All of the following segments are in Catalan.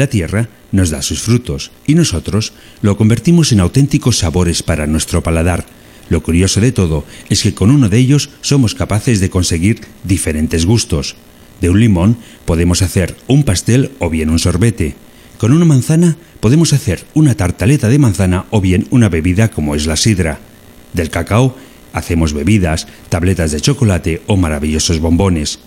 La tierra nos da sus frutos y nosotros lo convertimos en auténticos sabores para nuestro paladar. Lo curioso de todo es que con uno de ellos somos capaces de conseguir diferentes gustos. De un limón podemos hacer un pastel o bien un sorbete. Con una manzana podemos hacer una tartaleta de manzana o bien una bebida como es la sidra. Del cacao hacemos bebidas, tabletas de chocolate o maravillosos bombones.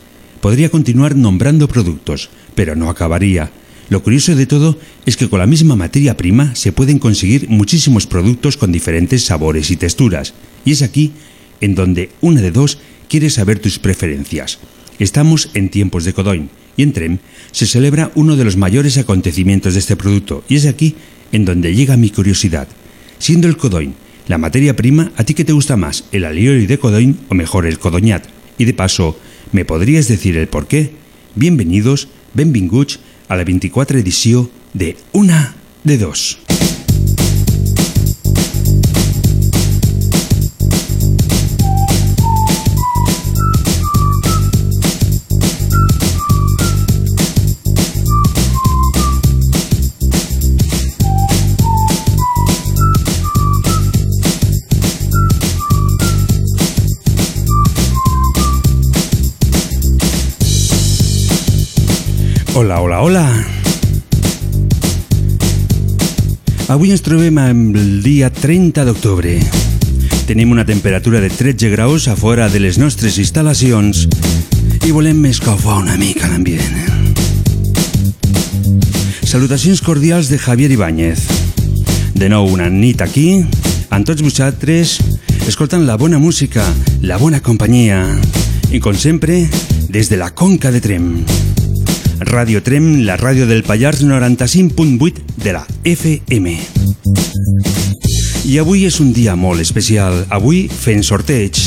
Podría continuar nombrando productos, pero no acabaría. Lo curioso de todo es que con la misma materia prima se pueden conseguir muchísimos productos con diferentes sabores y texturas. Y es aquí en donde una de dos quiere saber tus preferencias. Estamos en tiempos de Codoin y en Trem se celebra uno de los mayores acontecimientos de este producto y es aquí en donde llega mi curiosidad. Siendo el Codoin la materia prima, ¿a ti qué te gusta más, el alioli de Codoin o mejor el Codoñat? Y de paso, ¿me podrías decir el por qué? Bienvenidos, benvinguts, a la 24 edició de Una de Dos. Hola, hola, hola. Avui ens trobem amb el dia 30 d'octubre. Tenim una temperatura de 13 graus a fora de les nostres instal·lacions i volem escalfar una mica l'ambient. Salutacions cordials de Javier Ibáñez. De nou una nit aquí, amb tots vosaltres, escoltant la bona música, la bona companyia i, com sempre, des de la Conca de Trem. Radio Trem, la ràdio del Pallars 95.8 de la FM. I avui és un dia molt especial. Avui fent sorteig.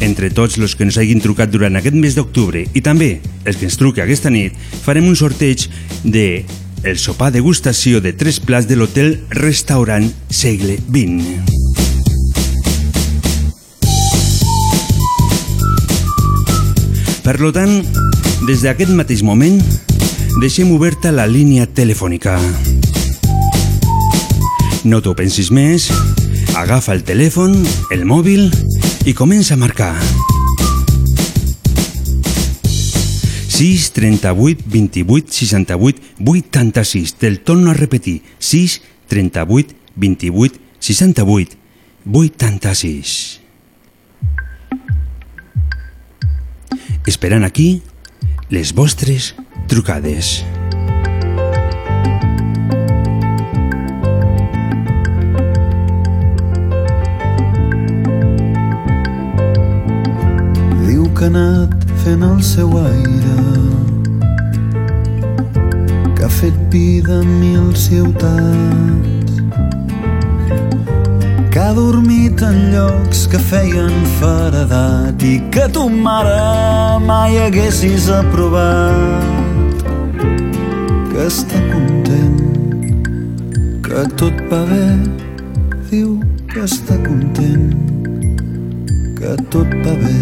Entre tots els que ens hagin trucat durant aquest mes d'octubre i també els que ens truqui aquesta nit, farem un sorteig de el sopar degustació de tres plats de l'hotel Restaurant Segle XX. Per tant, des d'aquest mateix moment, deixem oberta la línia telefònica. No t'ho pensis més, agafa el telèfon, el mòbil i comença a marcar. 6 38 28 68 86. Te'l torno a repetir. 6 38 28 68 86. Esperant aquí les vostres trucades. Diu que ha anat fent el seu aire que ha fet vida mil ciutats que ha dormit en llocs que feien faredat i que tu mare mai haguessis aprovat. Que està content que tot va bé diu que està content que tot va bé.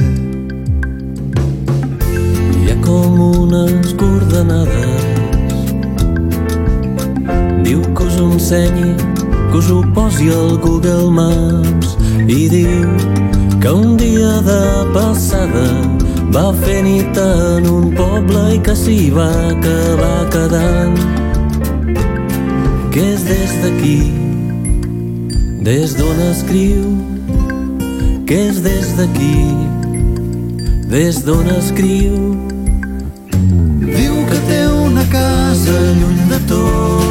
Hi ha com unes coordenades Diu que us ensenyi que us ho posi al Google Maps i diu que un dia de passada va fer nit en un poble i que s'hi va acabar quedant. Que és des d'aquí des d'on escriu? Que és des d'aquí des d'on escriu? Diu que té una casa lluny de tot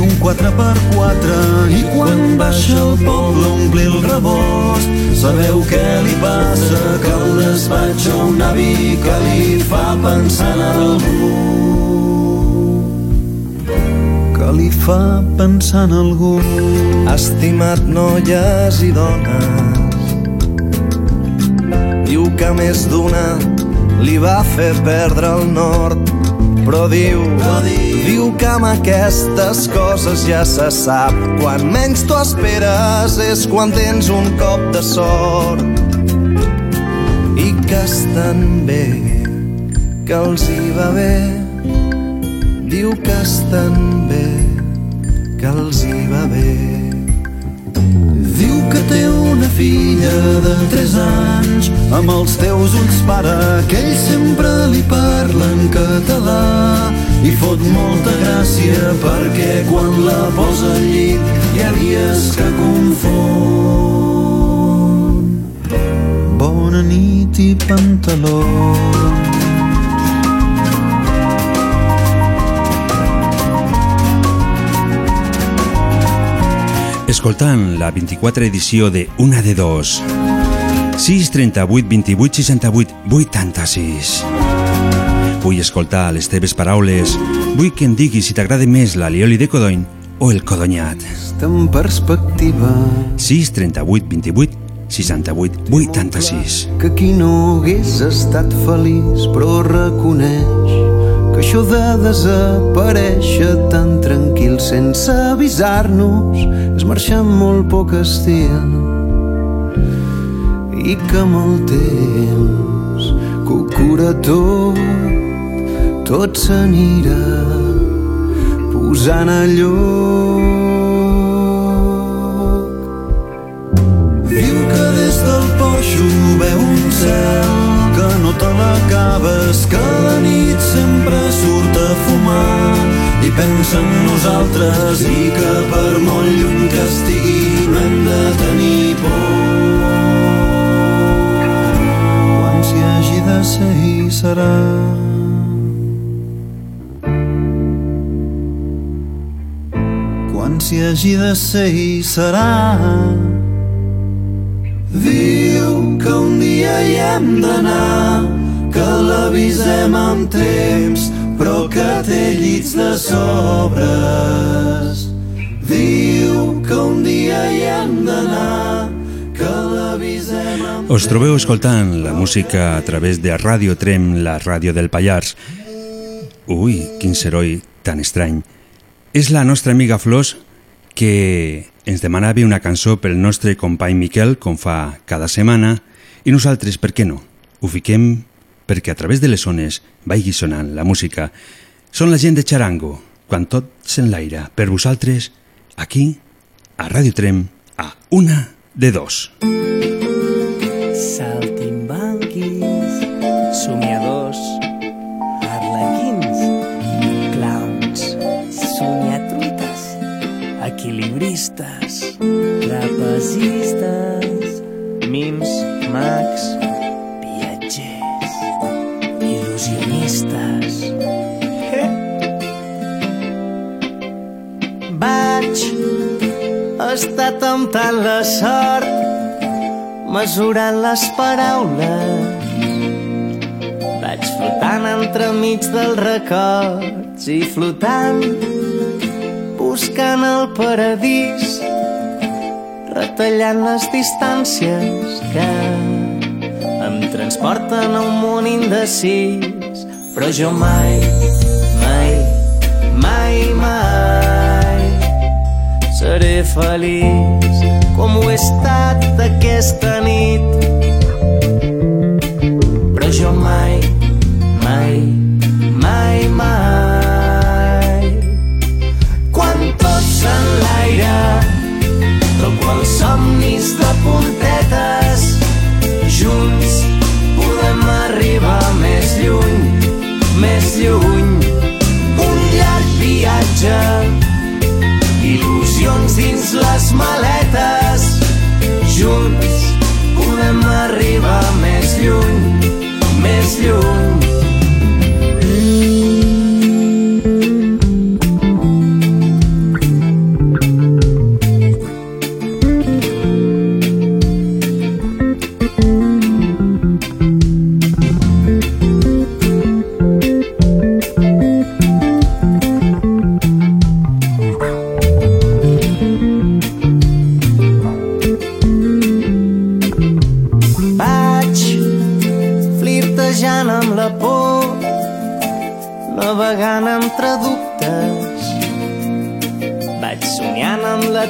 un 4x4 i quan baixa al poble a omplir el rebost. Sabeu què li passa? Que el despatx a un avi que li fa pensar en algú. Que li fa pensar en algú. Estimat noies i dones diu que més d'una li va fer perdre el nord però diu, però diu, diu que amb aquestes coses ja se sap. Quan menys t'ho esperes és quan tens un cop de sort. I que estan bé que els hi va bé. Diu que estan bé que els hi va bé que té una filla de 3 anys. Amb els teus ulls pare que ell sempre li parla en català. I fot molta gràcia perquè quan la posa al llit hi ha dies que confon. Bona nit i pantalons escoltant la 24 edició de Una de Dos. 6 38 28 68 86. Vull escoltar les teves paraules. Vull que em diguis si t'agrada més la lioli de codony o el codonyat. en perspectiva 6 38 28 68 86. que qui no hagués estat feliç però reconeix que això de desaparèixer tan tranquil sense avisar-nos és marxar amb molt poc estil i que amb el temps que ho cura tot tot s'anirà posant a lloc. Diu que des del poixo veu un cel que no te l'acabes, que la nit sempre surt a fumar i pensa en nosaltres i que per molt lluny que estigui no hem de tenir por. Quan s'hi hagi de ser hi serà. Quan s'hi hagi de ser hi serà. Diu que un dia hi hem d'anar, que l'avisem amb temps, però que té llits de sobres. Diu que un dia hi hem d'anar, que l'avisem amb Us trobeu escoltant la música a través de Ràdio Trem, la ràdio del Pallars. Ui, quin seroi tan estrany. És la nostra amiga Flors que ens demanava una cançó pel nostre company Miquel, com fa cada setmana, i nosaltres, per què no? Ho fiquem perquè a través de les ones vagi sonant la música. Són la gent de Charango, quan tot s'enlaira. Per vosaltres, aquí, a Ràdio Trem, a una de dos. Saltimbanquis, somiadors, arlequins, clowns, somiatruites, equilibristes, trapezistes, mims, mags, viatgers, il·lusionistes. Vaig estar temptant la sort mesurant les paraules. Vaig flotant entremig dels records i flotant, buscant el paradís, retallant les distàncies que em transporten a un món indecis. Però jo mai, mai, mai, mai seré feliç com ho he estat aquesta nit. Però jo mai, mai, mai, mai, els somnis de puntetes junts podem arribar més lluny més lluny. Un llarg viatge il·lusions dins les maletes. Junts podem arribar més lluny més lluny.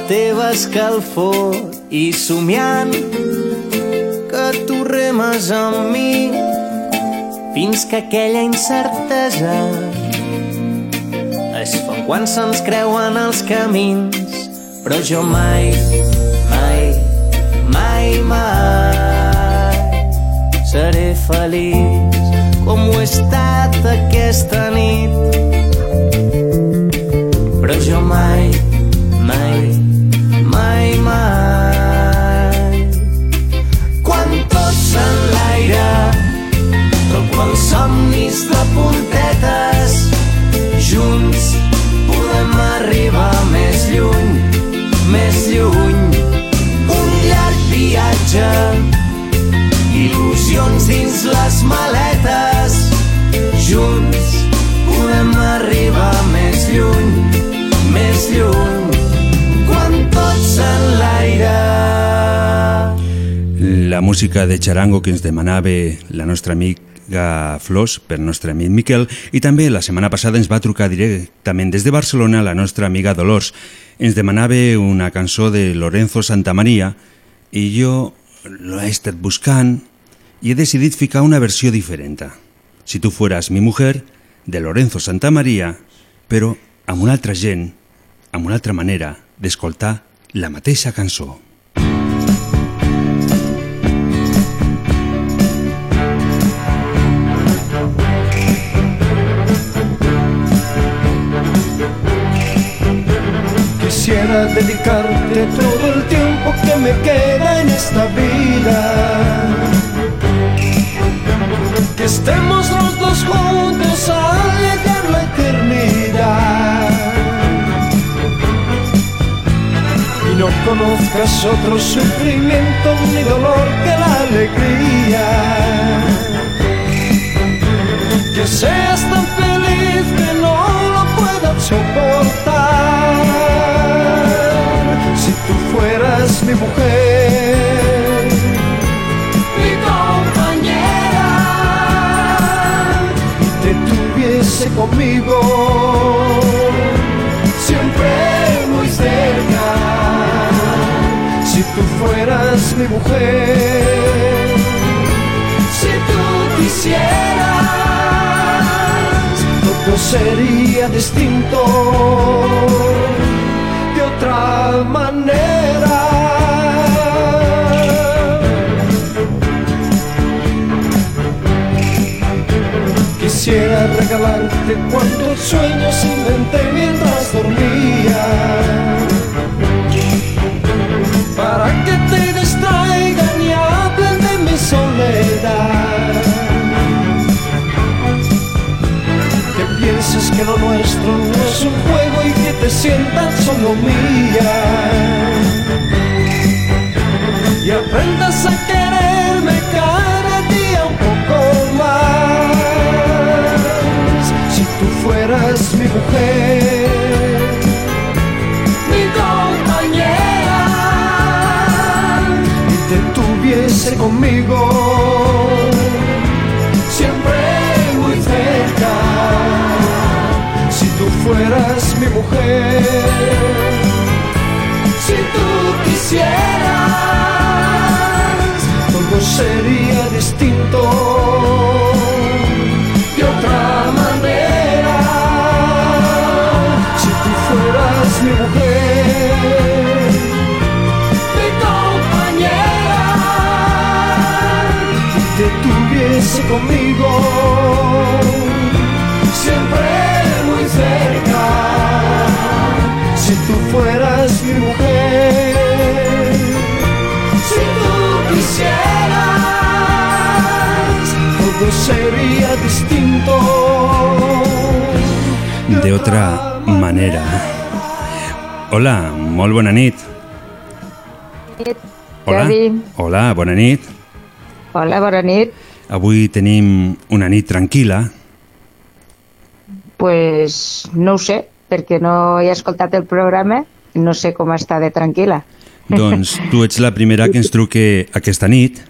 Teva escalfor i somiant que tu remes amb mi fins que aquella incertesa es fa quan se'ns creuen els camins però jo mai, mai, mai, mai seré feliç com ho he estat aquesta nit. Però jo mai, mai, mai, mai. Quan tot s'enlaira, com els somnis de puntetes, junts podem arribar més lluny, més lluny. Un llarg viatge il·lusions dins les maletes Música de Charango que ens demanava la nostra amiga Flors per nostre amic Miquel i també la setmana passada ens va trucar directament des de Barcelona la nostra amiga Dolors. Ens demanava una cançó de Lorenzo Santamaria i jo l'he estat buscant i he decidit ficar una versió diferent. Si tu fueras mi mujer, de Lorenzo Santamaria, però amb una altra gent, amb una altra manera d'escoltar la mateixa cançó. Quisiera dedicarte todo el tiempo que me queda en esta vida. Que estemos los dos juntos a llegar la eternidad. Y no conozcas otro sufrimiento ni dolor que la alegría. Que seas tan feliz que no lo puedas soportar. Fueras mi mujer, mi compañera, y te tuviese conmigo, siempre muy cerca. Si tú fueras mi mujer, si tú quisieras, todo sería distinto otra manera. Quisiera regalarte cuantos sueños inventé mientras dormía. Pienses que lo nuestro no es un juego y que te sientas solo mía. Y aprendas a quererme cada día un poco más. Si tú fueras mi mujer, mi compañera, y te tuviese conmigo, si tú quisieras, todo sería distinto de otra manera. Si tú fueras mi mujer, De otra manera. Hola, molt bona nit. Hola, hola, bona nit. Hola, bona nit. Avui tenim una nit tranquil·la. Pues no ho sé, perquè no he escoltat el programa no sé com està de tranquil·la. Doncs tu ets la primera que ens truque aquesta nit.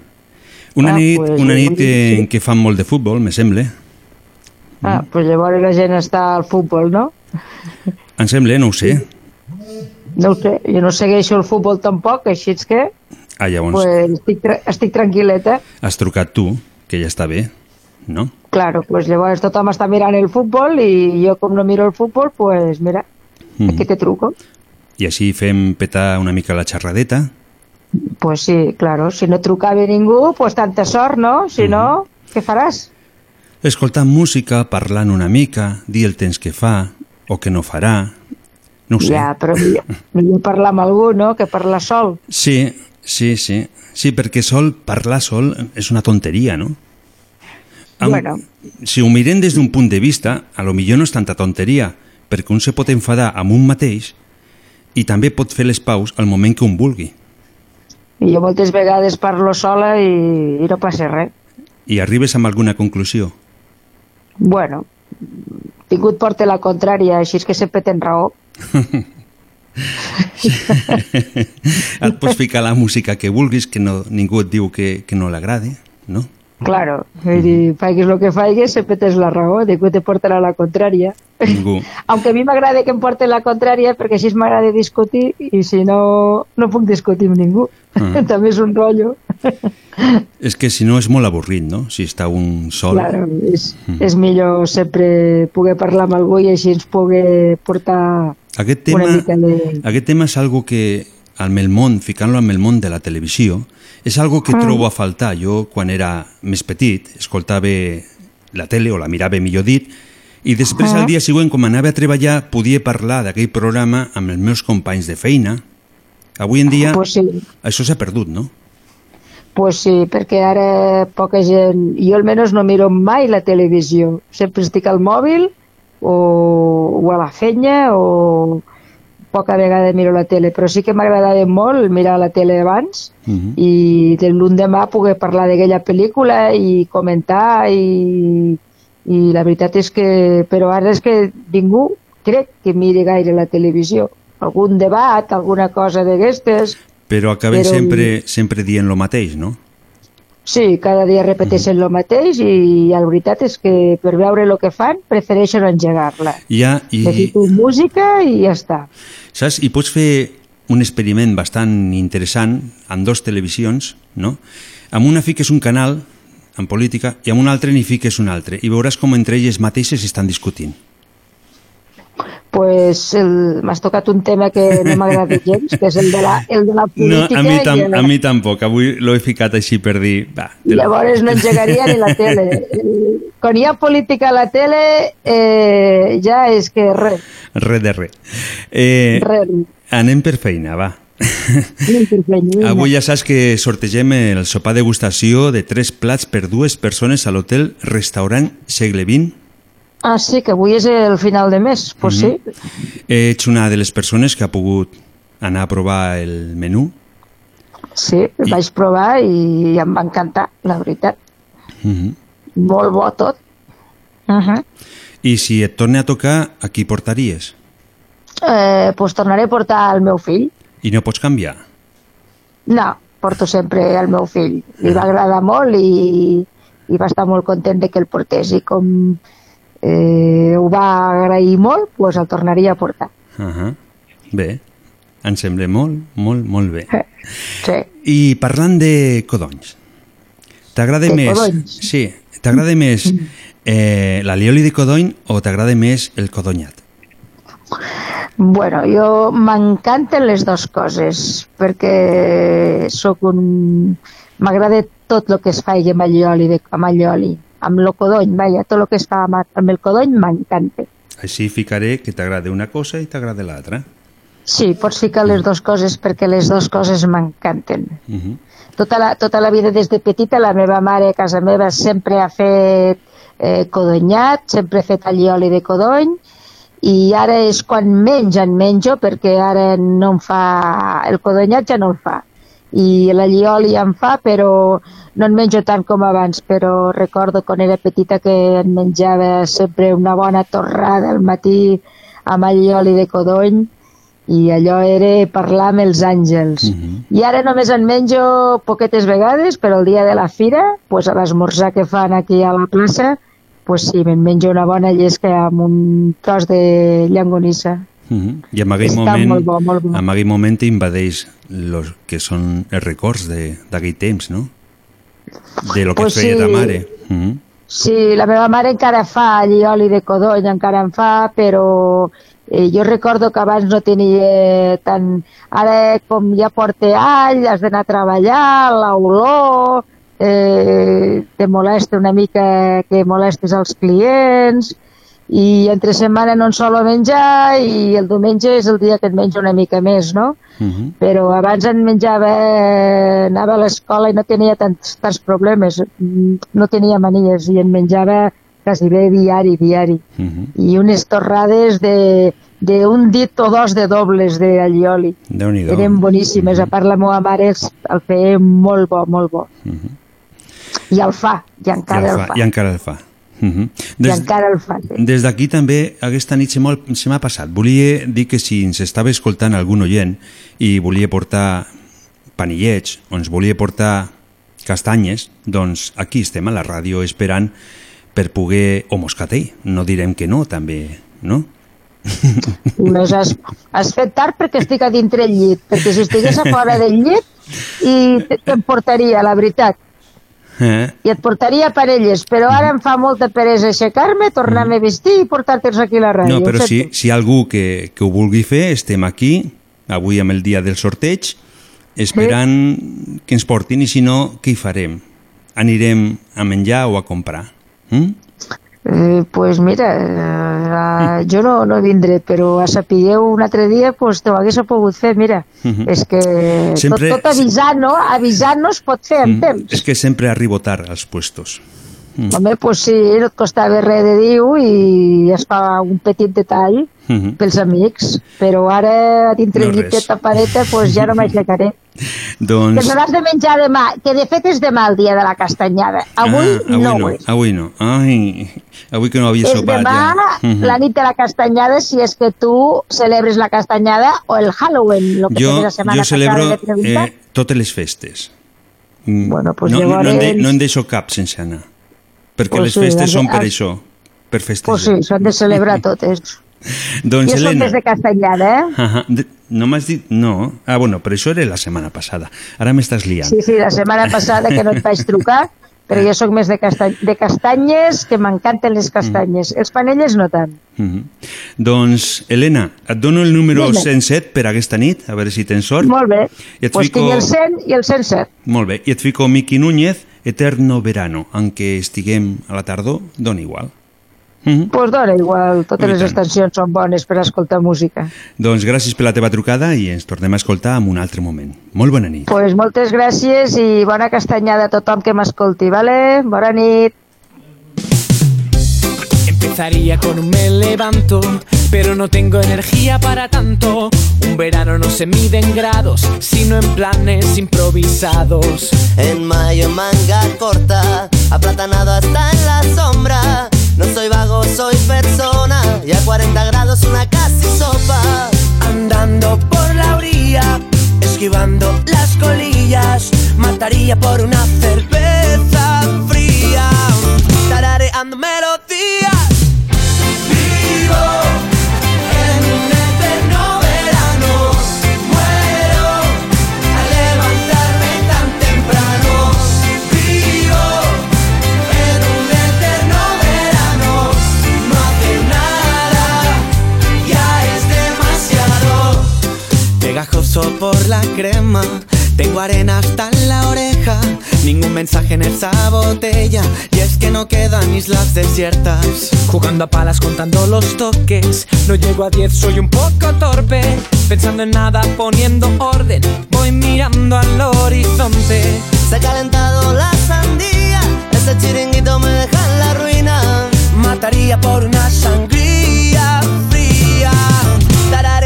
Una Ah, nit, pues, una nit en què fan molt de futbol, me sembla. Ah, pues llavors la gent està al futbol, no? Em sembla, no ho sé. No ho sé, jo no segueixo el futbol tampoc, així és que Ah, llavors pues, estic, tra estic tranquil·leta. has trucat tu, que ja està bé, no? Claro, pues llavors tothom està mirant el futbol i jo com no miro el futbol, pues mira, Mhm. aquí te truco. I així fem petar una mica la xerradeta. Pues sí, claro, si no trucava ningú, pues tanta sort, no? Si no, què faràs? Escoltant música, parlant una mica, dir el temps que fa o que no farà. No ho sé. Ja, però millor, millor parlar amb algú, no?, que parlar sol. Sí, sí, sí. Sí, perquè sol, parlar sol és una tonteria, no? Am- Bueno. Si ho mirem des d'un punt de vista, a lo millor no és tanta tonteria, perquè un se pot enfadar amb un mateix i també pot fer les paus al moment que un vulgui. I jo moltes vegades parlo sola i, i no passa res. I arribes amb alguna conclusió. Bueno, tingut porta la contrària, així és que sempre tens raó. Et pots ficar la música que vulguis, que no, ningú et diu que, que no l'agrade, no? Claro, vull dir, faigues el que faigues, sempre tens la raó, de que te portarà la contrària. Ningú. Aunque a mi m'agrada que em porten la contrària perquè així m'agrada discutir i si no, no puc discutir amb ningú. Ah. També és un rotllo. És que si no és molt avorrit, no? Si està un sol... Claro, és, és millor sempre poder parlar amb algú i així ens poder portar Aquest tema, una mica de... aquest tema és algo que amb el món, ficant-lo amb el món de la televisió, és algo que Mm. trobo a faltar. Jo, quan era més petit, escoltava la tele, o la mirava millor dit, i després, al dia següent, com anava a treballar, podia parlar d'aquell programa amb els meus companys de feina. Avui en dia, Pues sí. això s'ha perdut, no? Pues sí, perquè ara poca gent... Jo almenys no miro mai la televisió. Sempre estic al mòbil o, o a la feina o poca vegada miro la tele, però sí que m'agradava molt mirar la tele abans Mhm. i de l'endemà poder parlar d'aquella pel·lícula i comentar i, i la veritat és que... Però ara és que ningú crec que miri gaire la televisió. Algun debat, alguna cosa d'aquestes, Però acaben Però- sempre, sempre dient lo mateix, no? Sí, cada dia repeteixen el mateix i la veritat és que per veure el que fan prefereixen engegar-la. Ja, I... i, Necessito música i ja està. saps? I pots fer un experiment bastant interessant amb dos televisions, no? Amb una fiques un canal en política i amb un altre n'hi fiques un altre i veuràs com entre elles mateixes estan discutint. Pues el- m'has tocat un tema que no m'agrada gens, que és el de la, el de la No, política. a mi, tam, el- a mi tampoc. Avui l'he ficat així per dir... Va, i llavors no engegaria ni la tele. Quan hi ha política a la tele, eh, ja és que res, Res de res. Eh, res. anem per feina, va. Avui ja saps que sortegem el sopar degustació de tres plats per dues persones a l'hotel Restaurant Segle XX. Ah, sí, que avui és el final de mes. Pues Mhm. sí, Ets una de les persones que ha pogut anar a provar el menú. sí, el vaig provar i em va encantar, la veritat. Mhm. Molt bo tot. Uh -huh. I si et torna a tocar, a qui portaries? eh, pues tornaré a portar el meu fill. I no pots canviar. No, porto sempre el meu fill. Li va agradar molt i, i va estar molt content de que el portés. I com eh, ho va agrair molt, pues el tornaria a portar. Uh -huh. Bé, em sembla molt, molt, molt bé. Sí. I parlant de codonys, t'agrada més... codonys? Sí, t'agrada més eh, l'alioli de codony o t'agrada més el codonyat? Bueno, jo m'encanten les dues coses perquè sóc un... M'agrada tot el que es fa amb allioli, de, amb allioli, amb el codony, vaja, tot el que es fa amb, amb el codony m'encanta. Així ficaré que t'agrada una cosa i t'agrada l'altra. Sí, pots ficar les dues coses perquè les dues coses m'encanten. Uh -huh. Tota la, tota la vida des de petita la meva mare a casa meva sempre ha fet eh, codonyat, sempre ha fet allioli de codony i ara és quan menys en menjo perquè ara no em fa... el codonyat ja no el fa i l'allioli em fa però no en menjo tant com abans però recordo quan era petita que en menjava sempre una bona torrada al matí amb allioli de codony i allò era parlar amb els àngels. Uh -huh. I ara només en menjo poquetes vegades, però el dia de la fira, pues, a l'esmorzar que fan aquí a la plaça, pues sí, me'n menjo una bona llesca amb un tros de llangonissa. Mm -hmm. I en aquell Està moment, molt bo, molt bo. en aquell moment invadeix los que són els records de- d'aquell temps, no? De lo que Pues pues feia sí. ta mare. Mm -hmm. Sí, la meva mare encara fa allioli de codony, encara en fa, però eh, jo recordo que abans no tenia tant... Ara, com ja porta all, has d'anar a treballar, l'olor, eh, te molesta una mica que molestes els clients, i entre setmana no en solo menjar i el diumenge és el dia que et menjo una mica més, no? Mm -hmm. però abans en menjava, anava a l'escola i no tenia tants, tants problemes, no tenia manies i en menjava quasi bé diari, diari. Mm -hmm. I unes torrades de d'un dit o dos de dobles d'allioli. Déu-n'hi-do. Eren boníssimes, a part la meva mare el feia molt bo, molt bo. Mm -hmm. I el fa, i encara I, el el fa, fa. I encara el fa. Mm -hmm. I encara el fa. sí. Des d'aquí també aquesta nit se m'ha passat. Volia dir que si ens estava escoltant algun oient i volia portar panillets o ens volia portar castanyes, doncs aquí estem a la ràdio esperant per poder... o moscatell, no direm que no, també, no? Només has, has fet tard perquè estic a dintre el llit, perquè si estigués a fora del llit i te- te'n portaria, la veritat. Eh? i et portaria parelles, però ara em fa molta peresa aixecar-me, tornar-me a vestir i portar-te'ls aquí a la ràdio. No, però si, si hi ha algú que, que ho vulgui fer, estem aquí, avui amb el dia del sorteig, esperant que ens portin i si no, què hi farem? Anirem a menjar o a comprar? Mm? Eh, pues mira, eh, jo no, no vindré, però a sapigueu un altre dia, pues t'ho hagués pogut fer, mira. Mhm. És que Sempre- tot, tot avisant, no? Avisant no es pot fer en Mm. temps. És que sempre arribo tard als puestos. Mm. Home, pues sí, no et costava res de dir-ho i es fa un petit detall Mhm. pels amics, però ara dintre No el llit tapadeta pues ja no m'aixecaré. Que Doncs... me l'has de menjar demà, que de fet és demà el dia de la castanyada. Avui, ah, avui no, no, és. avui no. Ai, avui que no havia És sopat demà ja. Mhm. la nit de la castanyada si és que tu celebres la castanyada o el Halloween, lo que Jo, la setmana jo celebro eh, totes les festes. Mm, Bueno, pues no, no, no, en de, llavors- no en deixo cap sense anar. Perquè Pues les sí, festes són per has- això, per festejar. Pues sí, s'han de celebrar totes. Doncs jo soc Helena... més de castanyada, eh? Ahà, de- no m'has dit... No. Ah, bueno, però això era la setmana passada. Ara m'estàs liant. Sí, sí, la setmana passada que no et vaig trucar, però jo sóc més de, castany de castanyes, que m'encanten les castanyes. Els panelles no tant. Mhm. Doncs, Helena, et dono el número Dime. 107 per aquesta nit, a veure si tens sort. Molt bé. I et Pues fico... tinc el 100 i el 107. Molt bé, i et fico Miqui Núñez, Eterno Verano, en què estiguem a la tardor, dona igual. Mhm. Pues dona igual, totes les estacions són bones per escoltar música. Doncs gràcies per la teva trucada i ens tornem a escoltar en un altre moment. Molt bona nit. Pues moltes gràcies i bona castanyada a tothom que m'escolti, vale? Bona nit. Empezaría con un me levanto, pero no tengo energía para tanto. Un verano no se mide en grados, sino en planes improvisados. En mayo manga corta, aplatanado hasta en la sombra. No soy vago, soy persona. Y a 40 grados una casi sopa. Andando por la orilla, esquivando las colillas, mataría por una cerveza fría. Tarareando melodías. Vivo Pegajoso por la crema, tengo arena hasta en la oreja, ningún mensaje en esa botella, y es que no quedan islas desiertas. Jugando a palas contando los toques, no llego a 10, soy un poco torpe. Pensando en nada, poniendo orden, voy mirando al horizonte. Se ha calentado la sandía. Ese chiringuito me deja en la ruina. Mataría por una sangría fría. Tarareando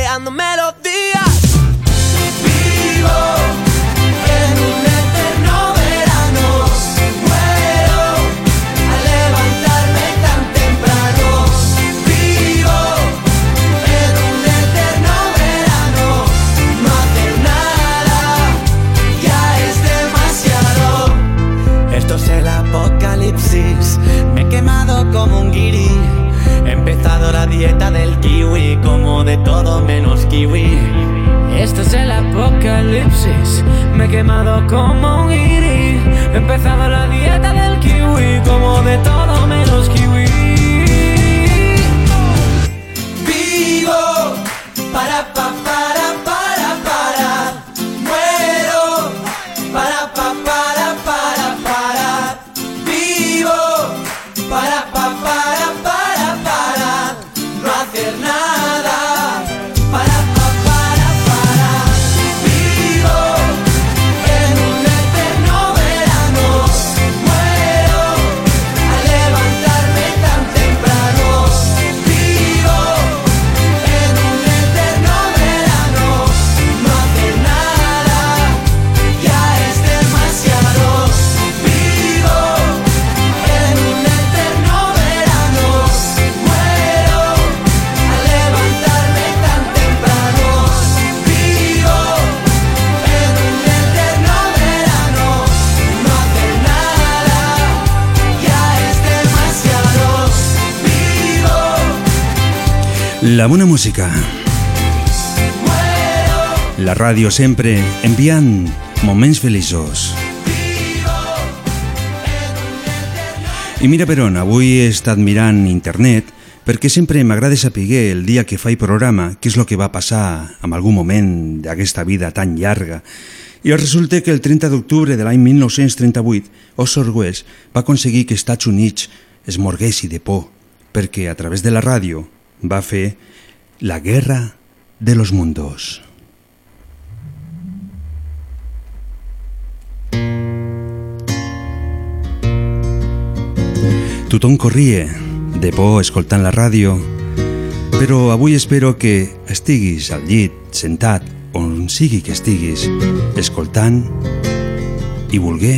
dieta del kiwi, como de todo menos kiwi. Esto es el apocalipsis, me he quemado como un iris. He empezado la dieta del kiwi, como de todo La bona música. La ràdio sempre enviant moments feliços. I mira per on, avui he estat mirant internet perquè sempre m'agrada saber el dia que faig programa què és el que va passar en algun moment d'aquesta vida tan llarga. I resulta que el 30 d'octubre de l'any 1938, Osor West va aconseguir que Estats Units es morguessi de por, perquè a través de la ràdio va fer La Guerra de los Mundos. Tothom corria, de por escoltant la ràdio, però avui espero que estiguis al llit, sentat, on sigui que estiguis, escoltant i volgué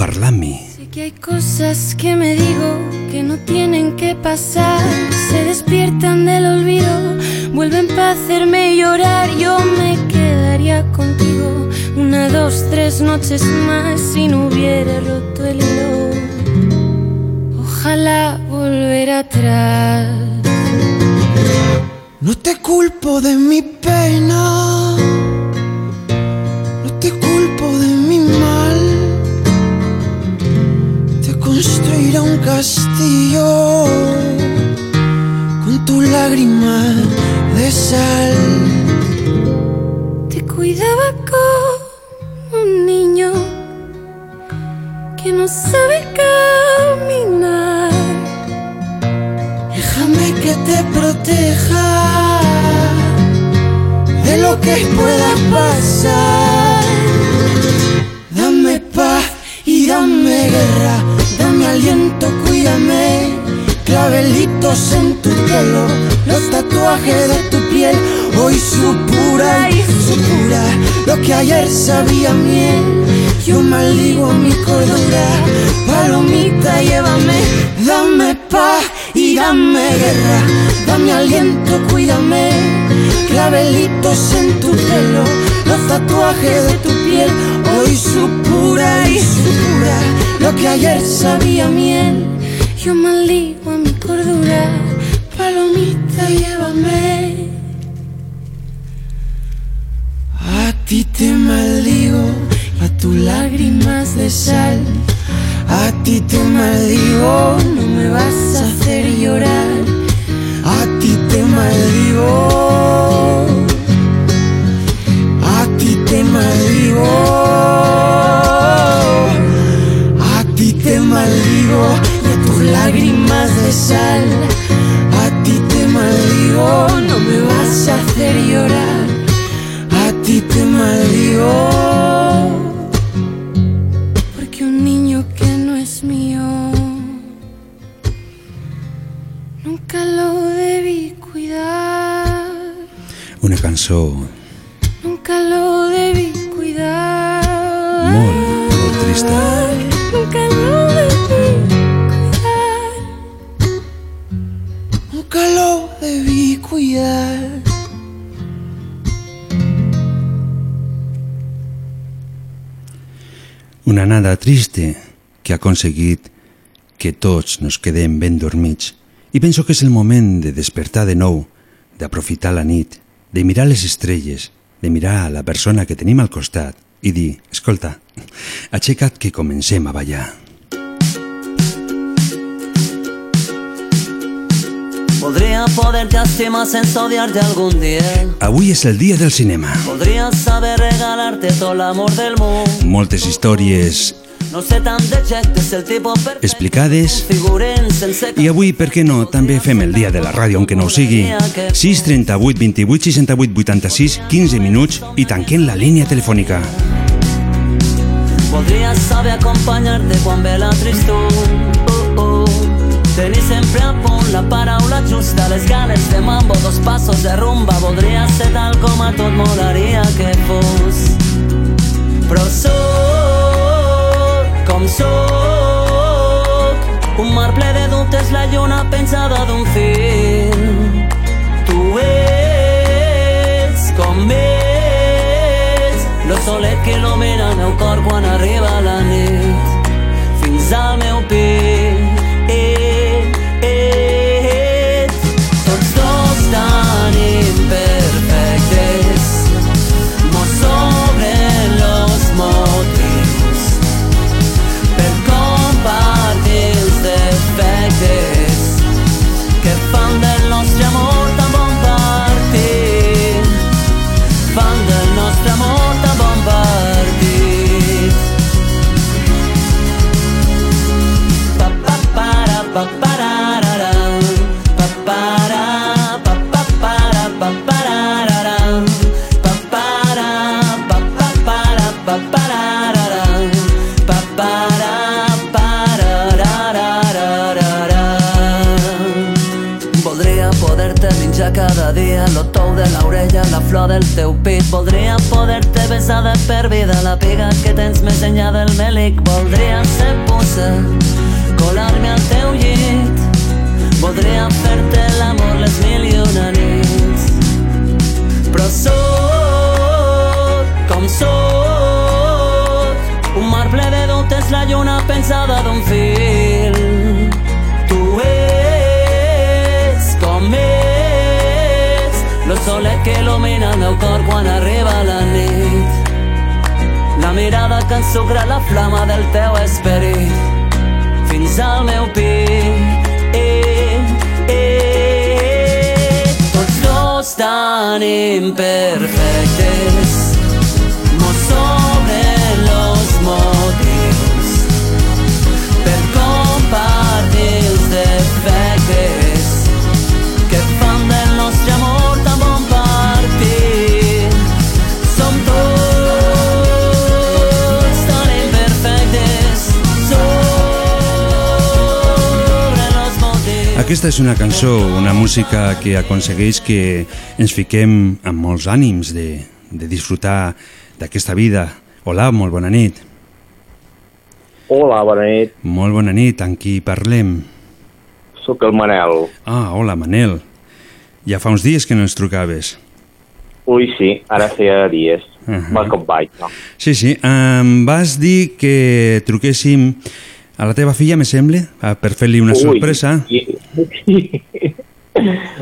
parlar amb mi. Que hay cosas que me digo que no tienen que pasar, se despiertan del olvido, vuelven para hacerme llorar. Yo me quedaría contigo una, dos, tres noches más si no hubiera roto el hilo. Ojalá volver atrás. No te culpo de mi pena, Te construiré un castillo con tu lágrima de sal. Te cuidaba como un niño que no sabe caminar. Déjame que te proteja de lo que pueda pasar. Dame paz y dame guerra, aliento, cuídame. Clavelitos en tu pelo, los tatuajes de tu piel, hoy su pura y su pura, lo que ayer sabía miel. Yo maldigo mi cordura, palomita, llévame, dame paz y dame guerra, dame aliento, cuídame. Clavelitos en tu pelo, los tatuajes de tu piel, hoy su pura y su pura, lo que ayer sabía miel. Yo maldigo a mi cordura, palomita, llévame. A ti te maldigo, a tus lágrimas de sal. A ti te maldigo, no me vas a hacer llorar. A ti te maldigo. Triste que ha aconseguit que tots nos quedem ben dormits I penso que és el moment de despertar de nou, d'aprofitar la nit, de mirar les estrelles, de mirar la persona que tenim al costat i dir, escolta, aixeca't que comencem a ballar. Podría poderte estimar sense odiarte algún día. Avui és el dia del cinema. Podría saber regalarte todo el amor del mundo. Moltes històries No sé tant de és el tipus perfecte. explicades i avui, per què no, també fem el dia de la ràdio, aunque no ho sigui. 6 38 28 68 86 15 minuts i tanquem la línia telefònica. Podria saber acompanyar-te quan ve la tristor. Oh, oh. Tenir sempre a punt la paraula justa, les ganes de mambo, dos passos de rumba. Voldria ser tal com a tot molaria que fos. Però sóc com sóc, un mar ple de dubtes, la lluna pensada d'un fil. Tu ets com ets, lo solet que il·lumina el meu cor quan arriba la dia lo tou de l'orella, la flor del teu pit. Voldria poder-te besar de per vida la piga que tens més enllà del melic. Voldria ser puça, colar-me al teu llit. Voldria fer-te l'amor les mil i una nits. Però sóc com sóc, un mar ple de dubtes, la lluna pensada d'un fil. Tu ets com ets, lo solet que il·lumina el meu cor quan arriba la nit. La mirada que ensucra la flama del teu esperit fins al meu pit. Eh, eh, tots dos tan imperfectes mos sobren los motius Aquesta és una cançó, una música que aconsegueix que ens fiquem amb molts ànims de, de disfrutar d'aquesta vida. Hola, molt bona nit. Hola, bona nit. Molt bona nit, amb qui parlem? Sóc el Manel. Ah, hola, Manel. Ja fa uns dies que no ens trucaves. Ui, sí, ara feia dies. Uh. -huh. Mal com vaig, no? Sí, sí, em vas dir que truquéssim a la teva filla, me sembla, ah, per fer-li una Ui, sorpresa. i-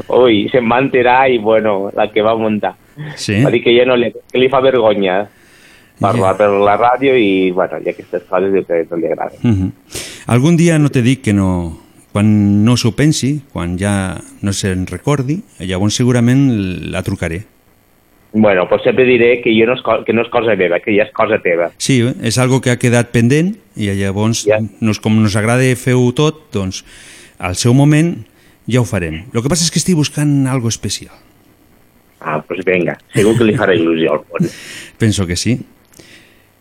Ui, se'n va enterar i, bueno, la que va muntar. Sí? Va dir que ja no li, que li fa vergonya parlar per la ràdio i, bueno, i aquestes coses que no li agraden. Uh -huh. Algun dia no te dic que no... Quan no s'ho pensi, quan ja no se'n recordi, llavors segurament la trucaré. Bueno, pues sempre diré que, jo no és, que no és cosa meva, que ja és cosa teva. Sí, és algo que ha quedat pendent i llavors, ja. nos, com nos agrada fer-ho tot, doncs al seu moment ja ho farem. El que passa és que estic buscant algo especial. Ah, pues vinga, segur que li farà il·lusió al món. Penso que sí.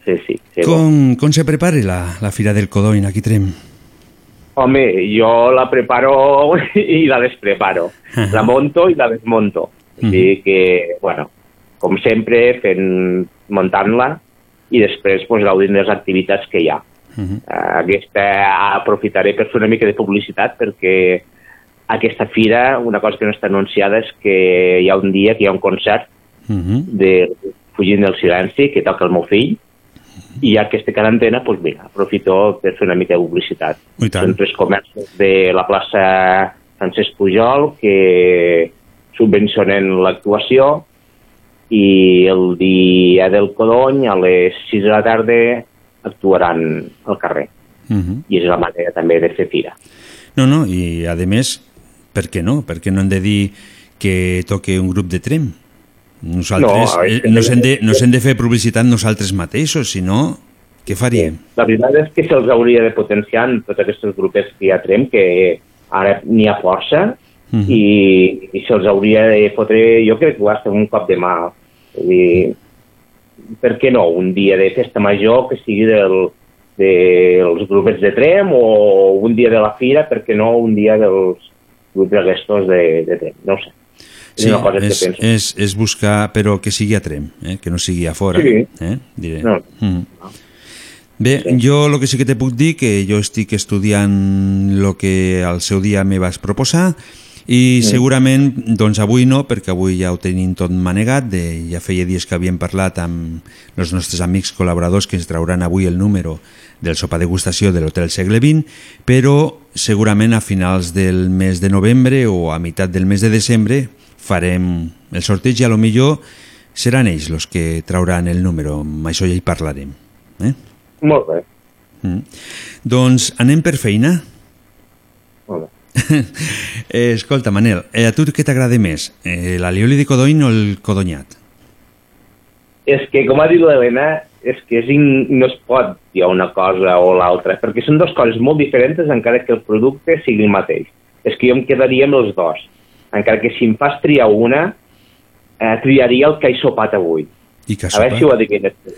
Sí, sí, segur. Com, com se prepara la, la Fira del Codony aquí Trem? Home, jo la preparo i la despreparo. La monto i la desmonto. Així que, bueno, com sempre, fent, muntant-la i després pues, gaudint de les activitats que hi ha. Uh, aquesta aprofitaré per fer una mica de publicitat perquè aquesta fira, una cosa que no està anunciada és que hi ha un dia que hi ha un concert de Fugint del silenci que toca el meu fill i ja que estic a l'antena, doncs mira, aprofito per fer una mica de publicitat. Són tres comerços de la plaça Francesc Pujol, que subvencionen l'actuació i el dia del Codony a les 6 de la tarda actuaran al carrer. Uh -huh. I és la manera també de fer fira. No, no, i a més, per què no? Per què no hem de dir que toque un grup de trem? Nosaltres No, eh, no, s'hem de, no s'hem de fer publicitat nosaltres mateixos, sinó què faríem? La veritat és que se'ls hauria de potenciar en tots aquests grupets que hi ha trem, que ara n'hi ha força, Mhm. i, i se'ls hauria de fotre, jo crec que ho va ser un cop de mà. Vull dir, per què no? Un dia de festa major que sigui del, dels grupets de trem o un dia de la fira, per què no un dia dels grups aquests de, de trem? No sé. És Sí, una cosa és, que penso. és, és buscar, però que sigui a trem, eh? que no sigui a fora. Sí. Eh? Diré. No. Mm. Bé, jo el que sí que te puc dir que jo estic estudiant el que al seu dia me vas proposar i Sí. segurament, doncs avui no, perquè avui ja ho tenim tot manegat, de, ja feia dies que havíem parlat amb els nostres amics col·laboradors que ens trauran avui el número del sopa degustació de l'Hotel Segle XX, però segurament a finals del mes de novembre o a meitat del mes de desembre farem el sorteig i a lo millor seran ells els que trauran el número, amb això ja hi parlarem. Eh? Molt bé. Mm. Doncs anem per feina? Molt bé. eh, escolta, Manel, eh, a tu què t'agrada més? Eh, l'alioli de codony o el codonyat? És que, com ha dit l'Helena, és que és in... no es pot dir una cosa o l'altra, perquè són dues coses molt diferents encara que el producte sigui el mateix. És que jo em quedaria amb els dos. Encara que si em fas triar una, eh, triaria el que he sopat avui. I que ha A veure si ho adivines. tu.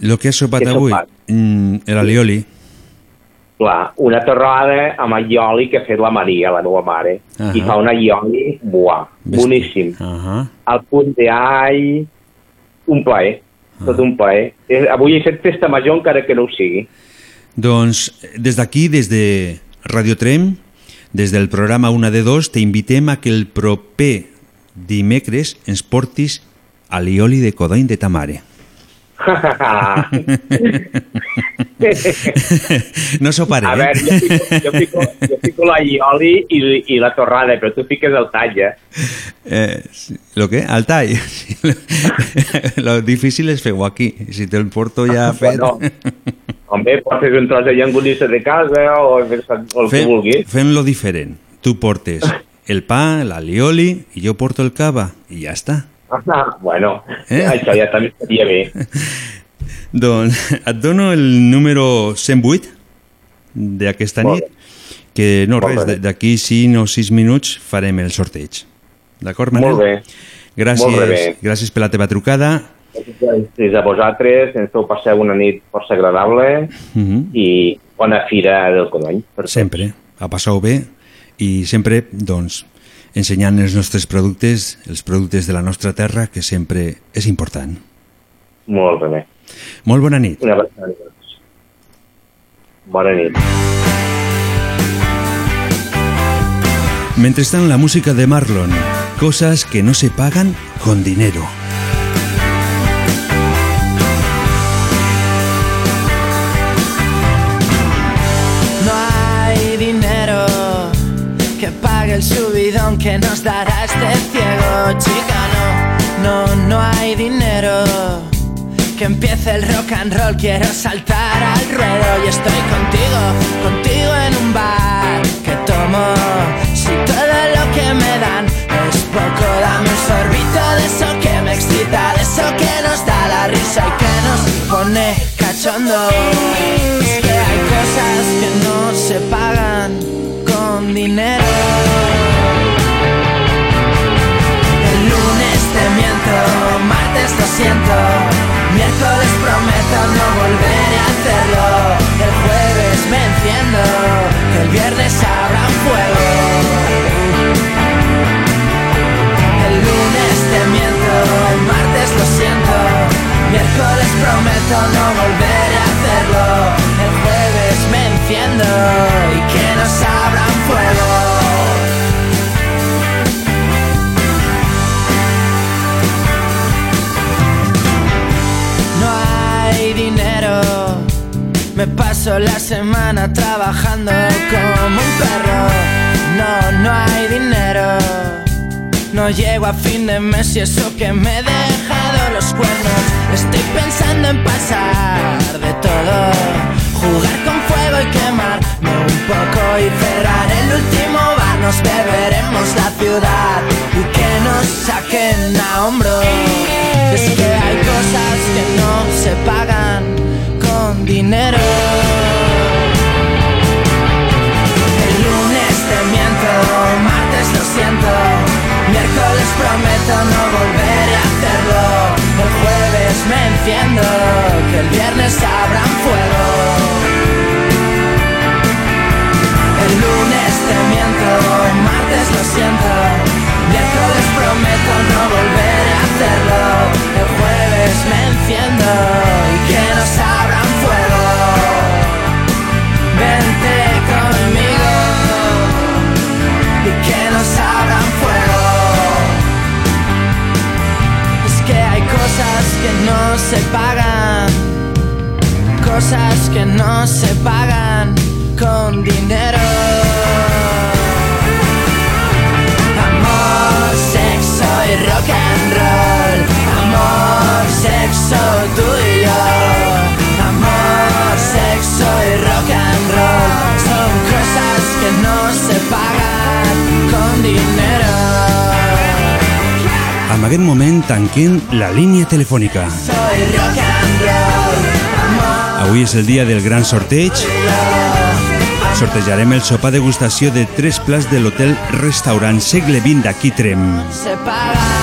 Lo que has sopat avui? sopat? Mm, l'alioli. Clar, una torrada amb allioli que ha fet la Maria, la meva mare. Ahà. I fa un allioli, buà, boníssim. Uh -huh. Al punt d'all, un plaer, tot un plaer. Avui he fet festa major encara que no ho sigui. Doncs des d'aquí, des de Radio Trem, des del programa Una de Dos, t'invitem a que el proper dimecres ens portis alioli de codony de ta no soparé. A veure, jo fico, jo fico, jo fico l'allioli i, i la torrada, però tu fiques el tall, eh? Eh, ¿Lo qué? Al tall. lo difícil es fer-ho aquí. Si te'l porto ja fet... Bueno, home, pots fer un tros de llangonissa de casa o, o el que Fem, vulguis. fem-lo diferent. Tu portes el pa, l'alioli, i jo porto el cava, i ja està. Ah, bueno, Eh? això ja també estaria bé. Doncs et dono el número 108 d'aquesta nit, que no Molt res, d'aquí 5 o 6 minuts farem el sorteig. D'acord, Manel? Molt bé. Gràcies, Molt bé. gràcies per la teva trucada. Gràcies a vosaltres, ens feu passar una nit força agradable Uh -huh. i bona fira del Codony. Sempre, a passar-ho bé i sempre, doncs, ensenyant els nostres productes, els productes de la nostra terra, que sempre és important. Molt bé. Molt bona nit. Una abraçada. Bona nit. Mentrestant, la música de Marlon. Cosas que no se pagan con dinero. No hay dinero que pague el subidón que nos dará este ciego chica. No, no, no hay dinero que empiece el rock and roll. Quiero saltar al ruedo y estoy contigo, contigo en un bar que tomo. Si todo lo que me dan es poco, dame un sorbito de eso que me excita, de eso que nos da la risa y que nos pone cachondo. Es que hay cosas que no se pagan con dinero. El lunes te miento, martes lo siento, miércoles prometo no volver a hacerlo. El jueves me enciendo, el viernes habrá fuego. El lunes te miento, el martes lo siento, miércoles prometo no volver a hacerlo. El jueves me enciendo y que nos abra un fuego. Me paso la semana trabajando como un perro. no, no hay dinero. No llego a fin de mes y eso que me he dejado los cuernos. Estoy pensando en pasar de todo. Jugar con fuego y quemarme un poco y cerrar el último bar. Nos beberemos la ciudad y que nos saquen a hombros. Es que enciendo, que el viernes abran fuego. El lunes te miento, martes lo siento, miércoles prometo no volver que no se pagan, cosas que no se pagan con dinero. Amor, sexo y rock and roll. Amor, sexo tú y yo. Amor, sexo y rock and roll. Son cosas que no se pagan con dinero. En aquest moment tanquem la línia telefònica. Avui és el dia del gran sorteig. Sortejarem el sopar degustació de tres plats de l'hotel restaurant Segle XX d'aquí Trem. Se pagan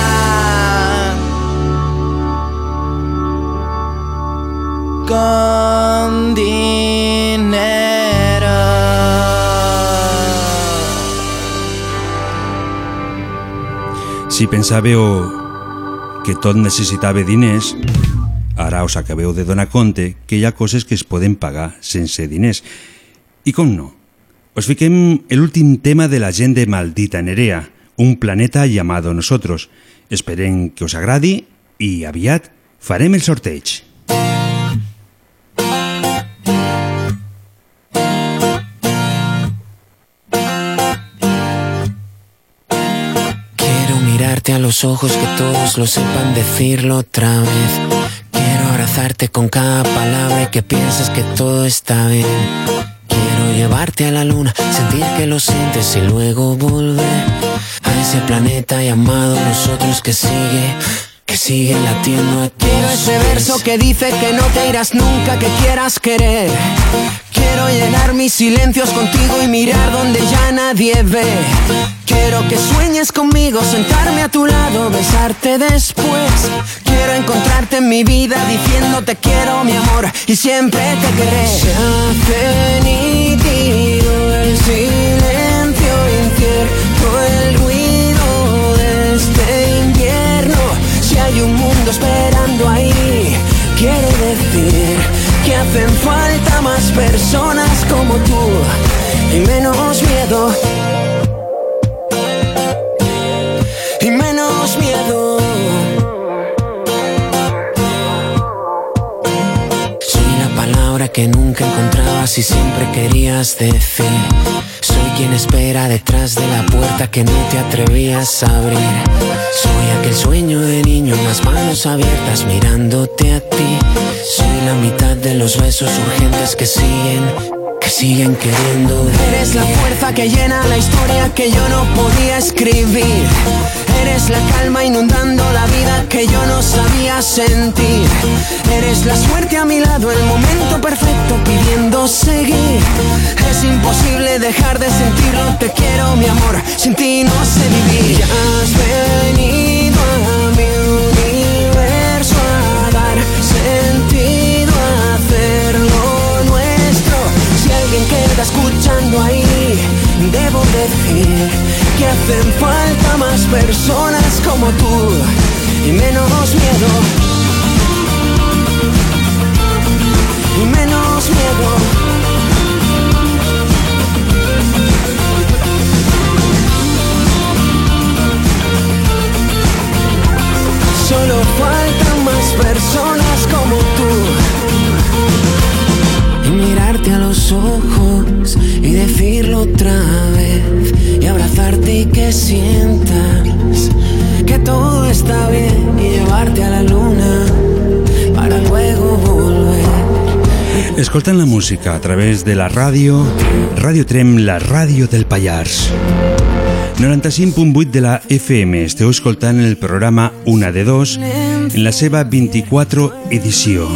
Si pensàveu que tot necessitava diners, ara us acabeu de donar compte que hi ha coses que es poden pagar sense diners. I com no? Us fiquem l'últim tema de la gent de Maldita Nerea, un planeta llamado Nosotros. Esperem que us agradi i aviat farem el sorteig. A los ojos que todos lo sepan decirlo otra vez. Quiero abrazarte con cada palabra y que pienses que todo está bien. Quiero llevarte a la luna, sentir que lo sientes y luego volver a ese planeta llamado nosotros que sigue, que sigue latiendo aquí. Quiero ese verso que dice que no te irás nunca, que quieras querer. Quiero llenar mis silencios contigo y mirar donde ya nadie ve. Quiero que sueñes conmigo, sentarme a tu lado, besarte después. Quiero encontrarte en mi vida diciéndote quiero mi amor y siempre te querré. Se el falta más personas como tú y menos miedo. Que nunca encontrabas y siempre querías decir. Soy quien espera detrás de la puerta que no te atrevías a abrir. Soy aquel sueño de niño las manos abiertas mirándote a ti. Soy la mitad de los besos urgentes que siguen, siguen queriendo. Eres la fuerza que llena la historia que yo no podía escribir. Eres la calma inundando la vida que yo no sabía sentir. Eres la suerte a mi lado, el momento perfecto pidiendo seguir. Es imposible dejar de sentirlo, te quiero mi amor, sin ti no sé vivir. Ya has venido a mi queda escuchando ahí, debo decir que hacen falta más personas como tú y menos miedo. Y menos miedo. Solo faltan más personas como tú. Y mirarte a los ojos y decirlo otra vez. Y sientas que todo está bien y llevarte a la luna para luego volver. Escoltant la música a través de la ràdio, Ràdio Trem, la ràdio del Pallars. 95.8 de la FM. Esteu escoltant el programa Una de Dos en la seva 24 edició.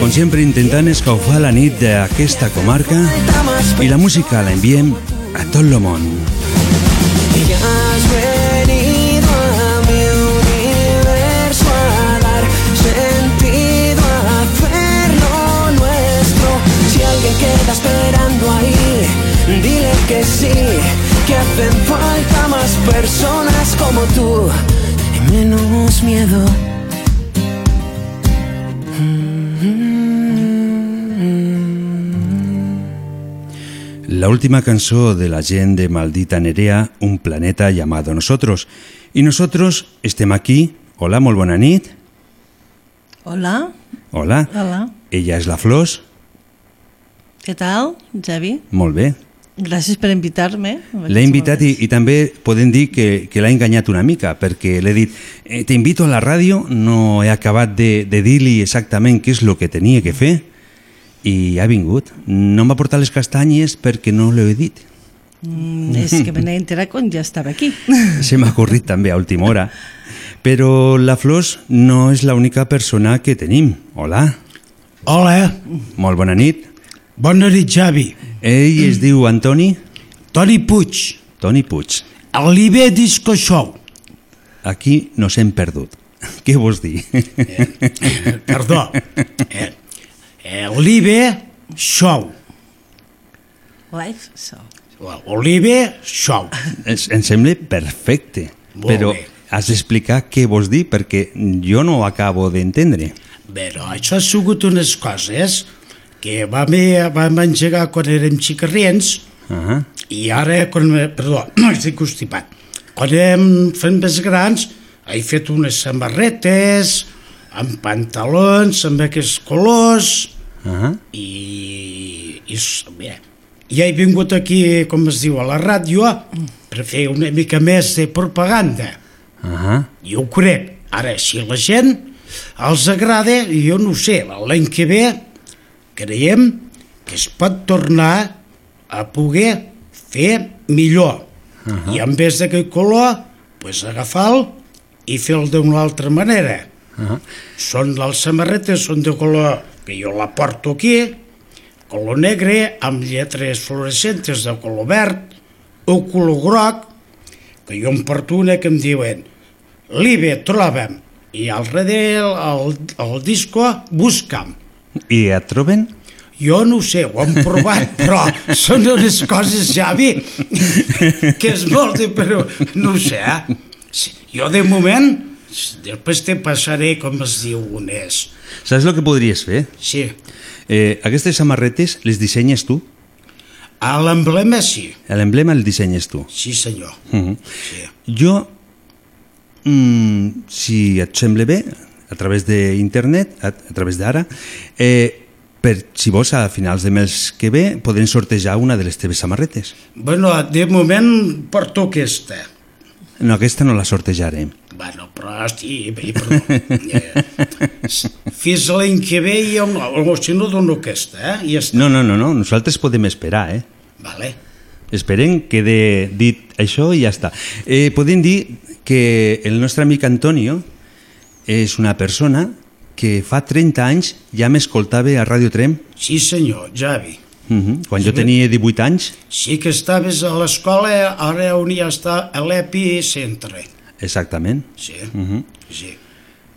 Com sempre intentant escaufar la nit d'aquesta comarca i la música la enviem a tot el món. queda esperando ahí, dile que sí, que hacen falta más personas como tú y menos miedo. La última cançó de la gent de Maldita Nerea, Un planeta llamado Nosotros. I nosotros estem aquí. Hola, molt bona nit. Hola, Hola. hola. Ella és la Flors. Què tal, Javi? Molt bé. Gràcies per invitar-me. L'he invitat i, i també podem dir que, que l'ha enganyat una mica, perquè l'he dit, eh, t'invito a la ràdio, no he acabat de, de dir-li exactament què és el que tenia que fer, i ha vingut. No em va portar les castanyes perquè no l'he dit. Mm, és que me n'he enterat quan ja estava aquí. Se m'ha ocorrit també a última hora. Però la Flors no és l'única persona que tenim. Hola. Hola. Molt bona nit. Bona nit, Javi. Ell es diu Antoni? Toni Puig. Toni Puig. El Libé Disco Show. Aquí nos hem perdut. Què vols dir? Perdó. Eh, el Libé Show. Live so. Olive Show. Es, em sembla perfecte, Molt però bé. has d'explicar què vols dir perquè jo no ho acabo d'entendre. Però això ha sigut unes coses que vam, vam engegar quan érem xicarrients Ah i ara, quan, perdó, estic constipat. Quan érem fent més grans, he fet unes samarretes amb pantalons, amb aquests colors, ah i, i s- bé, ja he vingut aquí, com es diu, a la ràdio per fer una mica més de propaganda ah i ho crec. Ara, si la gent els agrada, jo no ho sé, l'any que ve creiem que es pot tornar a poder fer millor. Uh -huh. I en vez d'aquest color, pues agafar-lo i fer-lo d'una altra manera. Uh -huh. Són les samarretes, són de color que jo la porto aquí, color negre, amb lletres fluorescentes de color verd, o color groc, que jo em porto una que em diuen Libe, troba'm, i al darrere el, el disco busca'm. I et troben? Jo no ho sé, ho hem provat, però són unes coses, Javi, que es volen, però no ho sé. Eh? Jo, de moment, després te passaré, com es diu, unes... Saps el que podries fer? Sí. Eh, aquestes samarretes les dissenyes tu? A l'emblema sí, L'emblema el dissenyes tu? sí senyor. Uh -huh. Jo, mm, si et sembla bé, a través d'internet, a, a través d'ara, eh, per, si vols, a finals de mes que ve, podem sortejar una de les teves samarretes. Bueno, de moment porto aquesta. No, aquesta no la sortejarem. Bueno, però hosti, i, perdó. Eh, fins l'any que ve jo no, o si no dono aquesta, eh? I ja està. No, no, no, no, nosaltres podem esperar, eh? Vale. Esperem que quede dit això i ja està. Eh, podem dir que el nostre amic Antonio és una persona que fa 30 anys ja m'escoltava a Ràdio Trem. Sí senyor, Javi. Uh -huh. Quan jo tenia 18 anys, Sí que estaves a l'escola, ara on ja està a l'epicentre. Exactament. Sí, Uh -huh. sí,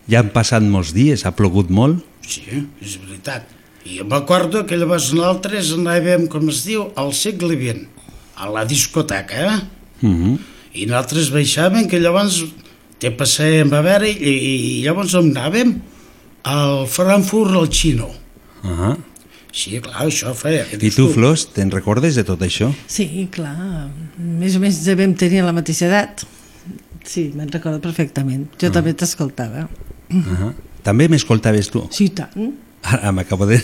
Ja han passat molts dies, ha plogut molt. sí, és veritat. I m'acordo que llavors nosaltres anàvem, com es diu, al segle XX, a la discoteca, eh? Uh -huh. I nosaltres baixàvem, que llavors te passàvem a veure, i, i llavors on anàvem? Al Frankfurt, al Xino. Uh -huh. Sí, clar, això feia. I tu, Flors, te'n recordes de tot això? Sí, clar. Més o menys devem tenir la mateixa edat. Sí, me'n recordo perfectament. Jo Ah. també t'escoltava. Uh -huh. També m'escoltaves tu? Sí, i tant. Ara m'acabo de...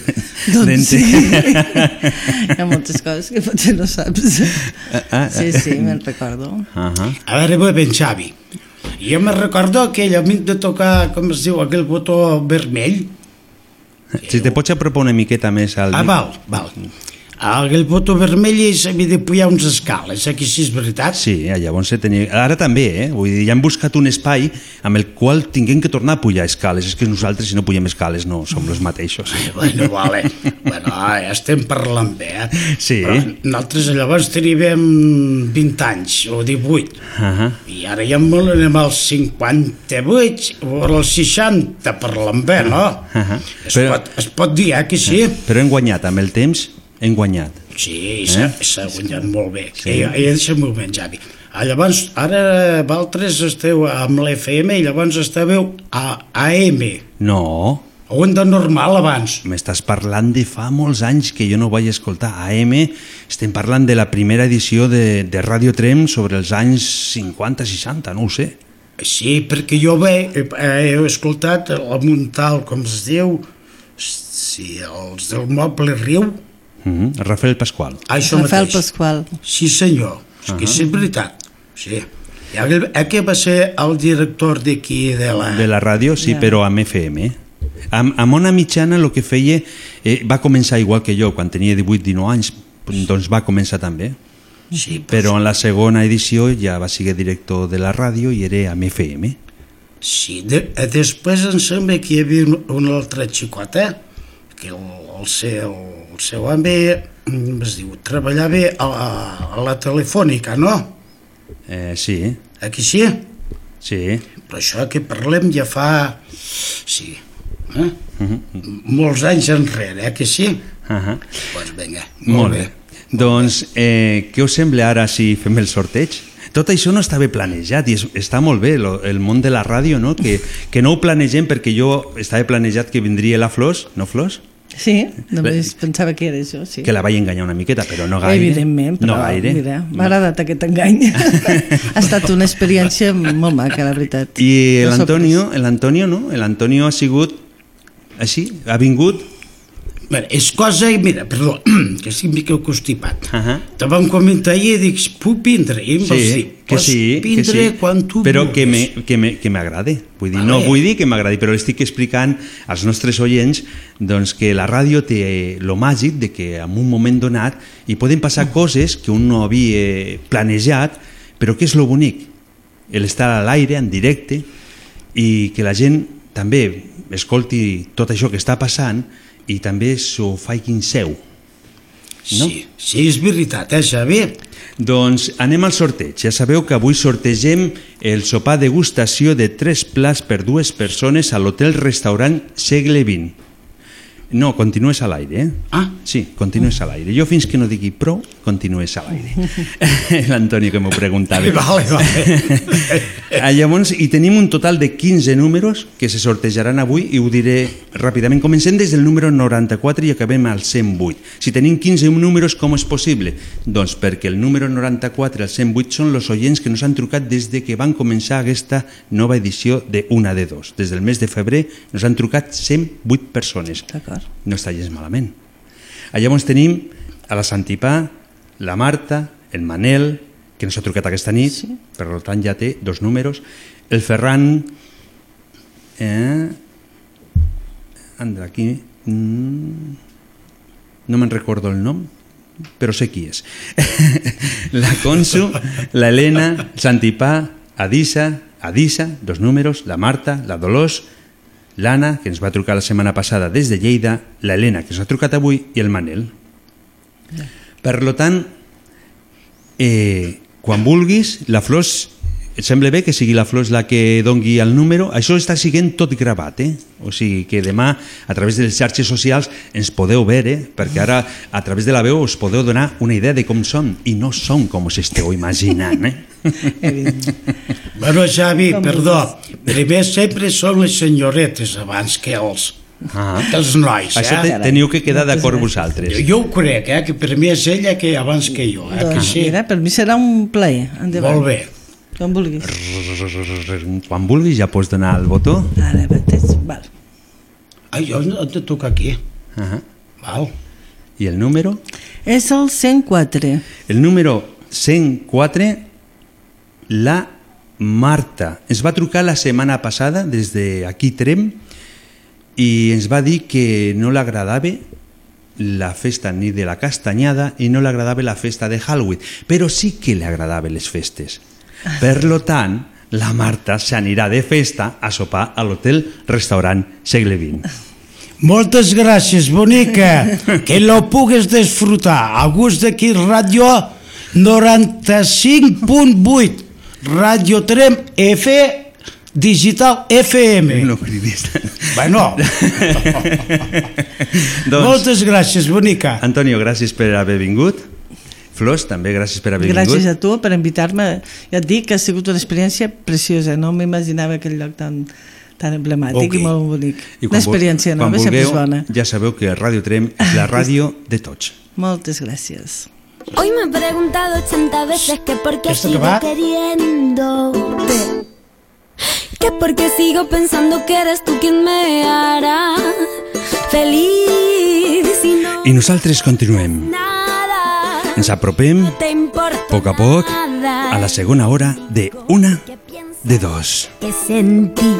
Doncs sí. Hi ha moltes coses que potser no saps. ah, Sí, sí, me'n recordo. Uh -huh. A veure, molt ben, Xavi. Jo me recordo aquell amic de tocar, com es diu, aquell botó vermell. Si te pots apropar una miqueta més al... Ah, val, val. Aquell botó vermell i s'havia de pujar uns escales, aquí sí és veritat. Sí, eh, llavors se tenia... Ara també, eh? Vull dir, ja hem buscat un espai amb el qual tinguem que tornar a pujar escales. És que nosaltres, si no pugem escales, no som els mateixos. Bueno, vale. bueno, ah, ja estem parlant bé, eh? Sí. Però nosaltres llavors teníem 20 anys, o 18. Uh -huh. I ara ja molt anem als 58 o als 60, parlant bé, no? Uh -huh. Es, pot, es pot dir, eh, que sí? Però hem guanyat, amb el temps, hem guanyat. Sí, s'ha Eh? s'ha guanyat molt bé. Sí. I, i deixa'm un moment, Javi. Ah, llavors, ara vosaltres esteu amb l'FM i llavors estàveu a AM. No. A onda normal abans. M'estàs parlant de fa molts anys que jo no vaig escoltar AM. Estem parlant de la primera edició de, de Radio Trem sobre els anys 50-60, no ho sé. Sí, perquè jo bé, he, he escoltat el Montal, com es diu, sí, els del Moble Riu. Mm -hmm. Rafael Pasqual. Ah, això Rafael mateix. Pasqual. Sí, senyor, és que és veritat. Sí. I aquell, aquell va ser el director d'aquí de la... De la ràdio, sí, Ja. però amb FM. Amb, amb Ona Mitjana el que feia eh, va començar igual que jo, quan tenia 18-19 anys, doncs va començar també. Sí, Però en la segona edició ja va ser director de la ràdio i era amb FM. Sí, de, eh, després em sembla que hi havia un, un altre xicot, eh? Que el, el seu, el seu mm, es diu, treballava a, a la telefònica, no? Eh, sí, Aquí sí? sí. Però això que parlem ja fa... Sí, eh? Mhm. molts anys enrere, eh? que sí? Uh -huh. Doncs vinga, Molt bé. Doncs, eh, què us sembla ara si fem el sorteig? Tot això no estava planejat i és, està molt bé, lo, el món de la ràdio, no? Que, que no ho planegem perquè jo estava planejat que vindria la Flors, no Flors? Sí, només pensava que era això, sí. Que la vaig enganyar una miqueta, però no gaire. Evidentment, però no gaire. mira, m'ha agradat aquest engany. ha estat una experiència molt maca, la veritat. I l'Antonio, l'Antonio, no? L'Antonio ha sigut així, ha vingut Bé, és cosa, mira, perdó, que estic mica constipat. Uh -huh. Te vam comentar ahir i dic, puc vindre? I em vas dir, Sí, que "Pots sí, que vindre sí. quan tu però que vulguis." me- que me- que m'agrade. Vull dir, Vale. no vull dir que m'agradi, però estic explicant als nostres oients doncs, que la ràdio té lo màgic de que en un moment donat hi poden passar coses que un no havia planejat, però que és lo bonic? El estar a l'aire, en directe, i que la gent també escolti tot això que està passant i també s'ho faiguin seu. No? Sí, sí, és veritat, eh, Xavi? Doncs anem al sorteig. Ja sabeu que avui sortegem el sopar degustació de tres plats per dues persones a l'hotel-restaurant Segle XX. No, continues a l'aire, eh? Ah? Sí, continues a l'aire. Jo fins que no digui prou, continues a l'aire. L'Antoni que m'ho preguntava. Vale, vale. Ah, Llavors, hi tenim un total de 15 números que se sortejaran avui i ho diré ràpidament. Comencem des del número 94 i acabem al 108. Si tenim 15 números, com és possible? Doncs perquè el número 94 i el 108 són els oients que nos han trucat des de que van començar aquesta nova edició de Una de Dos. Des del mes de febrer nos han trucat 108 persones. No està gens malament. Ah, Llavors tenim a la Santipà, la Marta, el Manel, que ens ha trucat aquesta nit, sí. per tant ja té dos números, el Ferran, eh, anda, aquí, mm, no me'n recordo el nom, però sé qui és. la Consu, la Helena, Santipà, Adisa, Adisa, dos números, la Marta, la Dolors, l'Anna, que ens va trucar la setmana passada des de Lleida, la Helena, que ens ha trucat avui, i el Manel. Per lo tant, eh, quan vulguis, la Flors, et sembla bé que sigui la Flors la que dongui el número? Això està siguent tot gravat, eh? O sigui que demà, a través de les xarxes socials, ens podeu veure, eh? perquè ara, a través de la veu, us podeu donar una idea de com són, i no són com us esteu imaginant, eh? Bueno, Xavi, perdó, primer sempre són les senyoretes abans que els, Ah. que els nois, Això te, eh? teniu que quedar d'acord vosaltres. Jo, jo ho crec, eh, que per mi és ella que abans que jo, eh, que Doncs sí. mira, per mi serà un plaer. Endavant. Molt bé. Com vulguis. Quan vulguis ja pots donar el botó. Ara mateix, val. Ah, jo hem de tocar aquí. Uh -huh. Val. I el número? És el 104. El número 104, la Marta. Ens va trucar la setmana passada des de aquí Trem i ens va dir que no l'agradava la festa ni de la castanyada i no l'agradava la festa de Halloween, però sí que li agradaven les festes. Per lo tant, la Marta s'anirà de festa a sopar a l'hotel restaurant Segle XX. Moltes gràcies, bonica. Que lo pugues disfrutar. A gust d'aquí, Ràdio 95.8. Ràdio Trem F Digital FM. No cridis. Bueno. doncs, Moltes gràcies, bonica. Antonio, gràcies per haver vingut. Flors, també gràcies per haver Gràcies vingut. a tu per invitar-me. Ja et dic que ha sigut una experiència preciosa. No m'imaginava aquell lloc tan, tan emblemàtic Ok. i molt bonic. I Una experiència quan nova sempre és vulgueu, bona. Ja sabeu que Ràdio Trem és la ràdio de tots. Moltes gràcies. Hoy me he preguntado 80 veces que por qué ¿Esto qué sigo queriéndote. Que por qué sigo pensando que eres tú quien me hará feliz. Si no I nosaltres continuem. Ens apropem, a poc a poc, nada a la segona hora de una, de dos. que sentí.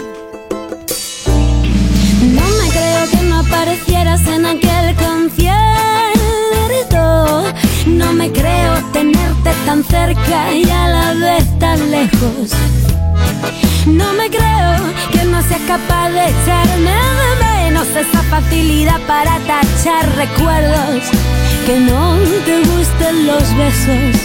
No me creo que no aparecieras en aquel concierto. No me creo tenerte tan cerca y a la vez tan lejos. No me creo que no seas capaz de echarme de menos esa facilidad para tachar recuerdos. Que no te gusten los besos.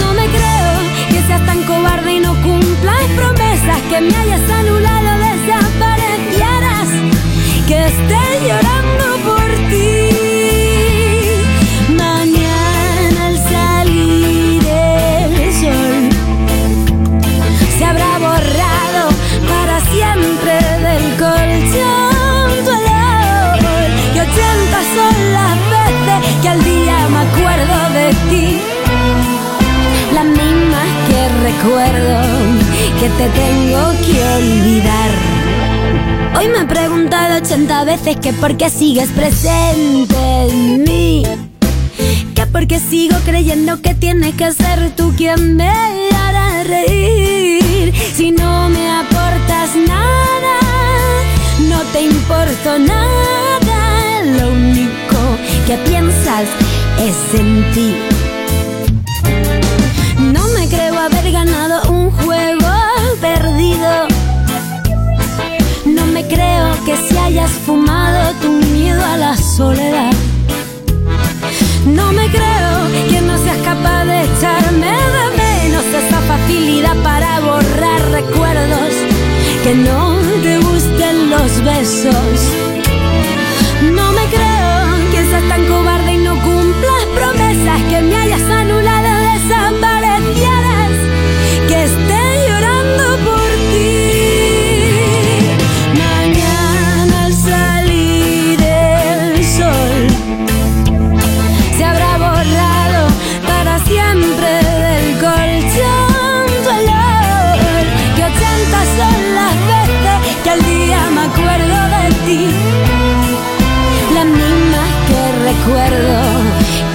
No me creo que seas tan cobarde y no cumplas promesas, que me hayas anulado, desaparecieras, que esté llorando te tengo que olvidar. Hoy me he preguntado 80 veces que por qué sigues presente en mí. Que por qué sigo creyendo que tienes que ser tú quien me hará reír. Si no me aportas nada, no te importo nada. Lo único que piensas es en ti. No me creo haber ganado un No me creo que si hayas fumado tu miedo a la soledad. No me creo que no seas capaz de echarme de menos esa facilidad para borrar recuerdos. Que no te gusten los besos.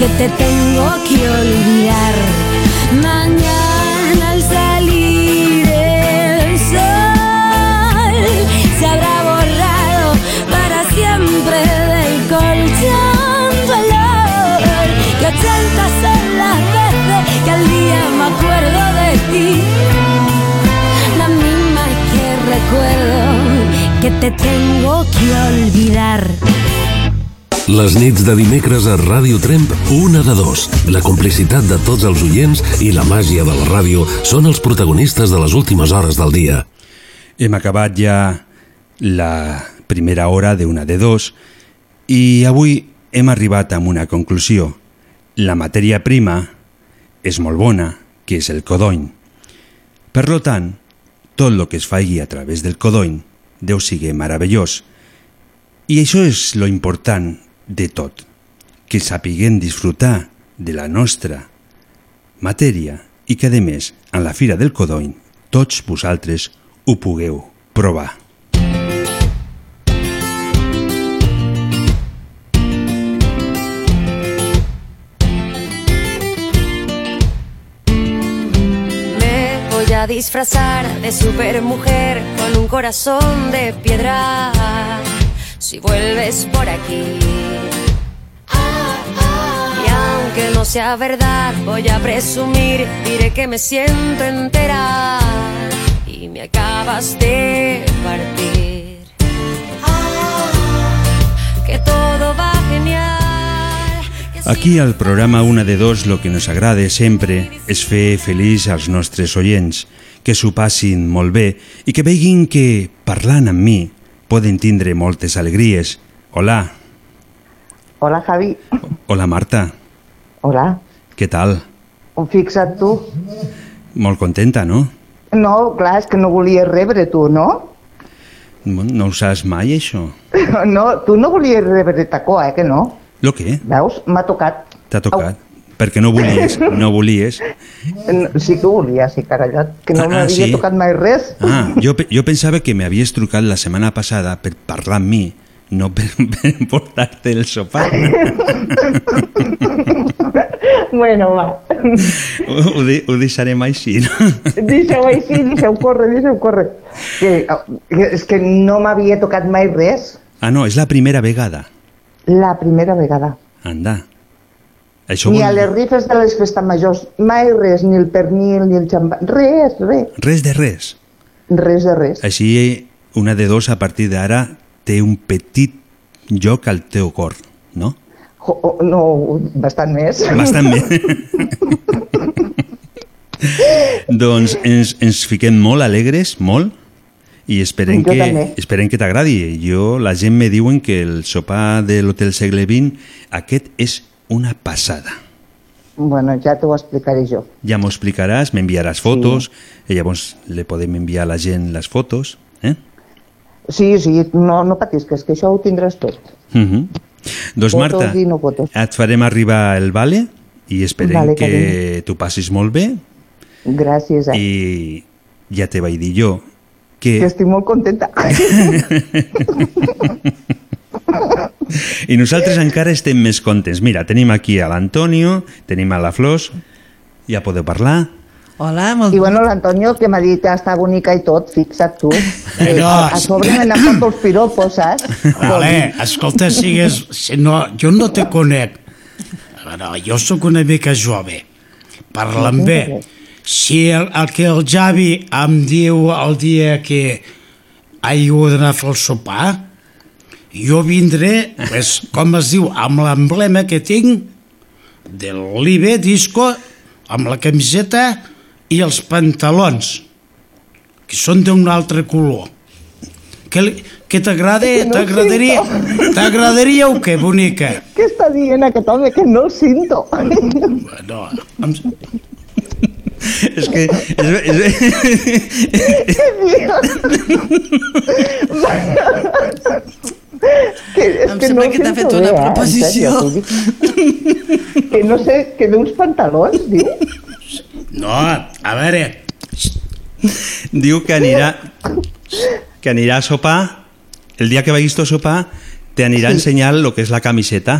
Que te tengo que olvidar. Mañana al salir el sol se habrá borrado para siempre del colchón tu olor. Que ochenta son las veces que al día me acuerdo de ti. Las mismas que recuerdo que te tengo que olvidar. Les nits de dimecres a Ràdio Tremp, una de dos. La complicitat de tots els oients i la màgia de la ràdio són els protagonistes de les últimes hores del dia. Hem acabat ja la primera hora d'una de dos i avui hem arribat a una conclusió. La matèria prima és molt bona, que és el codony. Per lo tant, tot el que es faci a través del codony deu sigui meravellós. I això és lo important de tot, que sapiguem disfrutar de la nostra matèria i que, a més, en la Fira del Codony, tots vosaltres ho pugueu provar. A disfrazar de supermujer con un corazón de piedra. Si vuelves por aquí. Y aunque no sea verdad, voy a presumir, diré que me siento entera y me acabas de partir. Que todo va genial. Aquí al programa Una de Dos lo que nos agrada sempre és fer feliç als nostres oients, que s'ho passin molt bé i que veguin que, parlant amb mi, poden tindre moltes alegries. Hola, Hola, Javi. hola Marta, Hola. què tal? Fixa't tu. Molt contenta, no? No, clar, és que no volies rebre tu, no? No no ho saps mai, això? No, tu no volies rebre tacó, eh, que no? Lo què? Veus? M'ha tocat. T'ha tocat? Perquè no volies, no volies. No, Sí que volia, sí, carallat. Que no Ah, ah, m'havia sí? tocat mai res. Ah, jo, jo pensava que m'havies trucat la setmana passada per parlar amb mi, no per, per portar-te el sopar. bueno, va. ho, ho, de- ho deixarem així, no? Deixeu així, deixeu córrer, deixeu córrer. Que, que, és que no m'havia tocat mai res. Ah, no, és la primera vegada. La primera vegada. Anda. Això Ni a les rifes de les festes majors, mai res, ni el pernil, ni el xampà, res, res, Res de res. res de res. Així, una de dos, a partir d'ara, té un petit joc al teu cor, no? Jo, oh, no, bastant més. Bastant bé. doncs ens, ens fiquem molt alegres, molt, i esperem Jo que, també. esperem que t'agradi. Jo, la gent me diuen que el sopar de l'Hotel Segle XX, aquest és una passada. Bueno, ja t'ho explicaré jo. Ja m'ho explicaràs, m'enviaràs fotos, i llavors le podem enviar a la gent les fotos, eh? Sí, sí, no, no patisques, que això ho tindràs tot. Uh -huh. Doncs Fotos Marta, i no fotos. et farem arribar el vale i esperem Vale, que tu passis molt bé Gràcies, eh? i ja te vaig dir jo Que que... estic molt contenta. I nosaltres encara estem més contents. Mira, tenim aquí a l'Antonio, tenim a la Flors, ja podeu parlar. Hola, molt... I bueno, l'Antonio, que m'ha dit que està bonica i tot, fixa't tu. Eh, no. a, a sobre n'ha fot els piropos, saps? Vale, escolta, sigues... Si no, jo no te conec. A veure, jo sóc una mica jove. Parlen bé. Si el, el que el Javi em diu el dia que hagi d'anar a fer el sopar, jo vindré, pues, com es diu, amb l'emblema que tinc de l'Ibe Disco, amb la camiseta i els pantalons, que són d'un altre color. Que, li- que t'agrada? No T'agradaria? T'agradaria o què, bonica? Què està dient aquest home? Que no el sinto. No, em... És que... És, que, Em que sembla no que t'ha fet una bé, eh? Proposició. sèrio, que no sé, que d'uns pantalons, diu? No, a veure, diu que anirà que anirà a sopar el dia que vagis a sopar te anirà a ensenyar lo que és la camiseta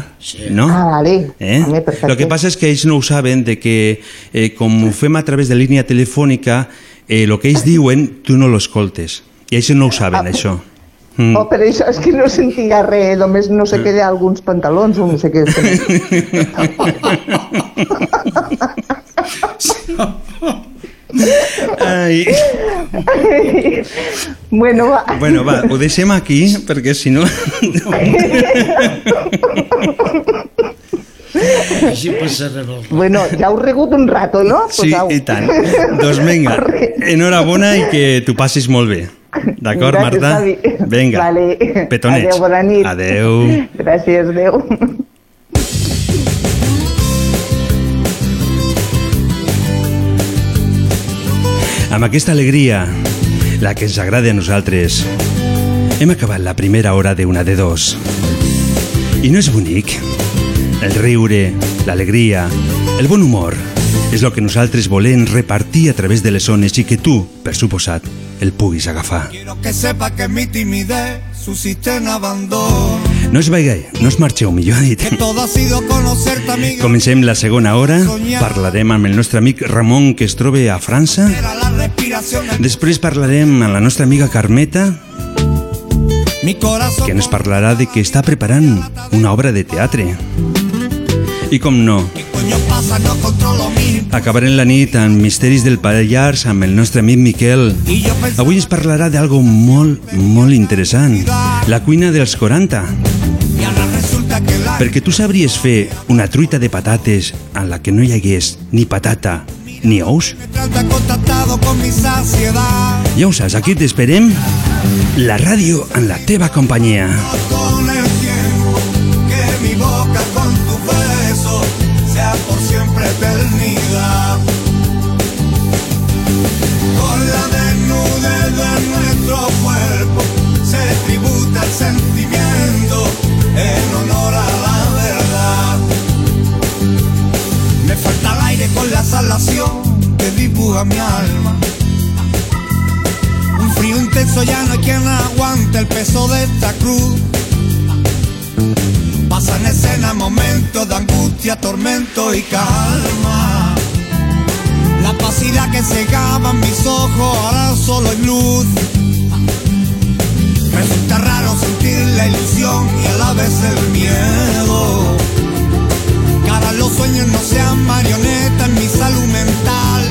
no? Ah, vale. Eh? Home, perfecte. Lo que passa és que ells no ho saben de que eh, com ho fem a través de línia telefònica eh, lo que ells diuen tu no lo escoltes i ells no ho saben Ah. això mm. Oh, per això és que no sentia res, només no sé què hi ha alguns pantalons o no sé què. Ai. bueno, va. bueno va, ho deixem aquí perquè si no així passarem el... Bueno, ja heu regut un rato, no? Sí, Pues au. i tant. Doncs vinga, enhorabona i que tu passis molt bé. D'acord, Marta? Vinga, Vale. petonets. Adéu, bona nit. Adéu. Gràcies, adéu. Amb aquesta alegria, la que ens agrada a nosaltres, hem acabat la primera hora d'una de dos. I no és bonic? El riure, l'alegria, el bon humor, és el que nosaltres volem repartir a través de les ones i que tu, per suposat, el puguis agafar. Quiero que sepa que mi timidez suscita en abandono. No es vaigai, no es marxeu, millor dit. Comencem la segona hora. Parlarem amb el nostre amic Ramon, que es troba a França. Després parlarem amb la nostra amiga Carmeta, que ens parlarà de que està preparant una obra de teatre. I com no, Pasa, no controlo mi. acabarem la nit amb Misteris del Pallars amb el nostre amic Miquel. Avui ens parlarà d'algo molt, molt interessant. La cuina dels 40. y ahora resulta que la Perquè tu sabries fer una truita de patates en la que no hi hagués ni patata ni ous? Ja ho saps, aquí t'esperem. La ràdio en la teva companyia. Con el salación que dibuja mi alma. Un frío intenso ya no hay quien aguante el peso de esta cruz. Pasan escena momentos de angustia, tormento y calma. La pasidad que cegaba mis ojos ahora solo hay luz. Resulta raro sentir la ilusión y a la vez el miedo. Ahora los sueños no sean marionetas en mi salud mental.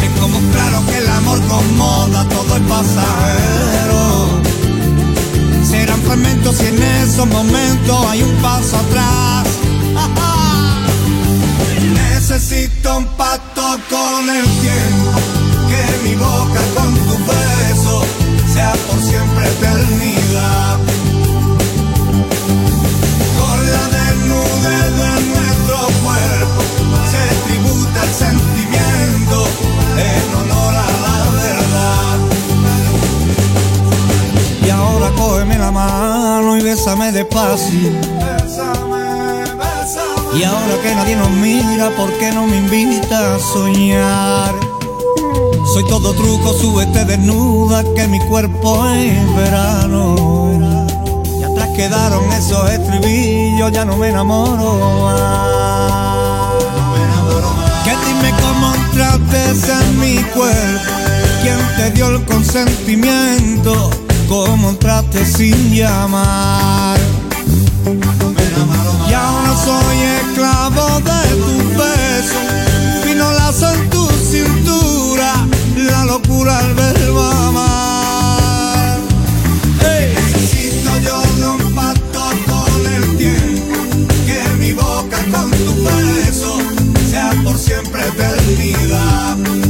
Tengo muy claro que el amor con moda todo es pasajero. Serán fragmentos y en esos momentos hay un paso atrás. Necesito un pacto con el tiempo, que mi boca con tu beso sea por siempre eternidad. Se tributa el sentimiento en honor a la verdad. Y ahora cógeme la mano y bésame despacio. Y ahora que nadie nos mira, ¿por qué no me invita a soñar? Soy todo truco, súbete desnuda, que mi cuerpo es verano. Y atrás quedaron esos estribillos, ya no me enamoro más. En mi cuerpo, quién te dio el consentimiento, cómo entraste sin llamar. Y ahora soy esclavo de tu beso, fino lazo en tu cintura, la locura al verbo amar. Siempre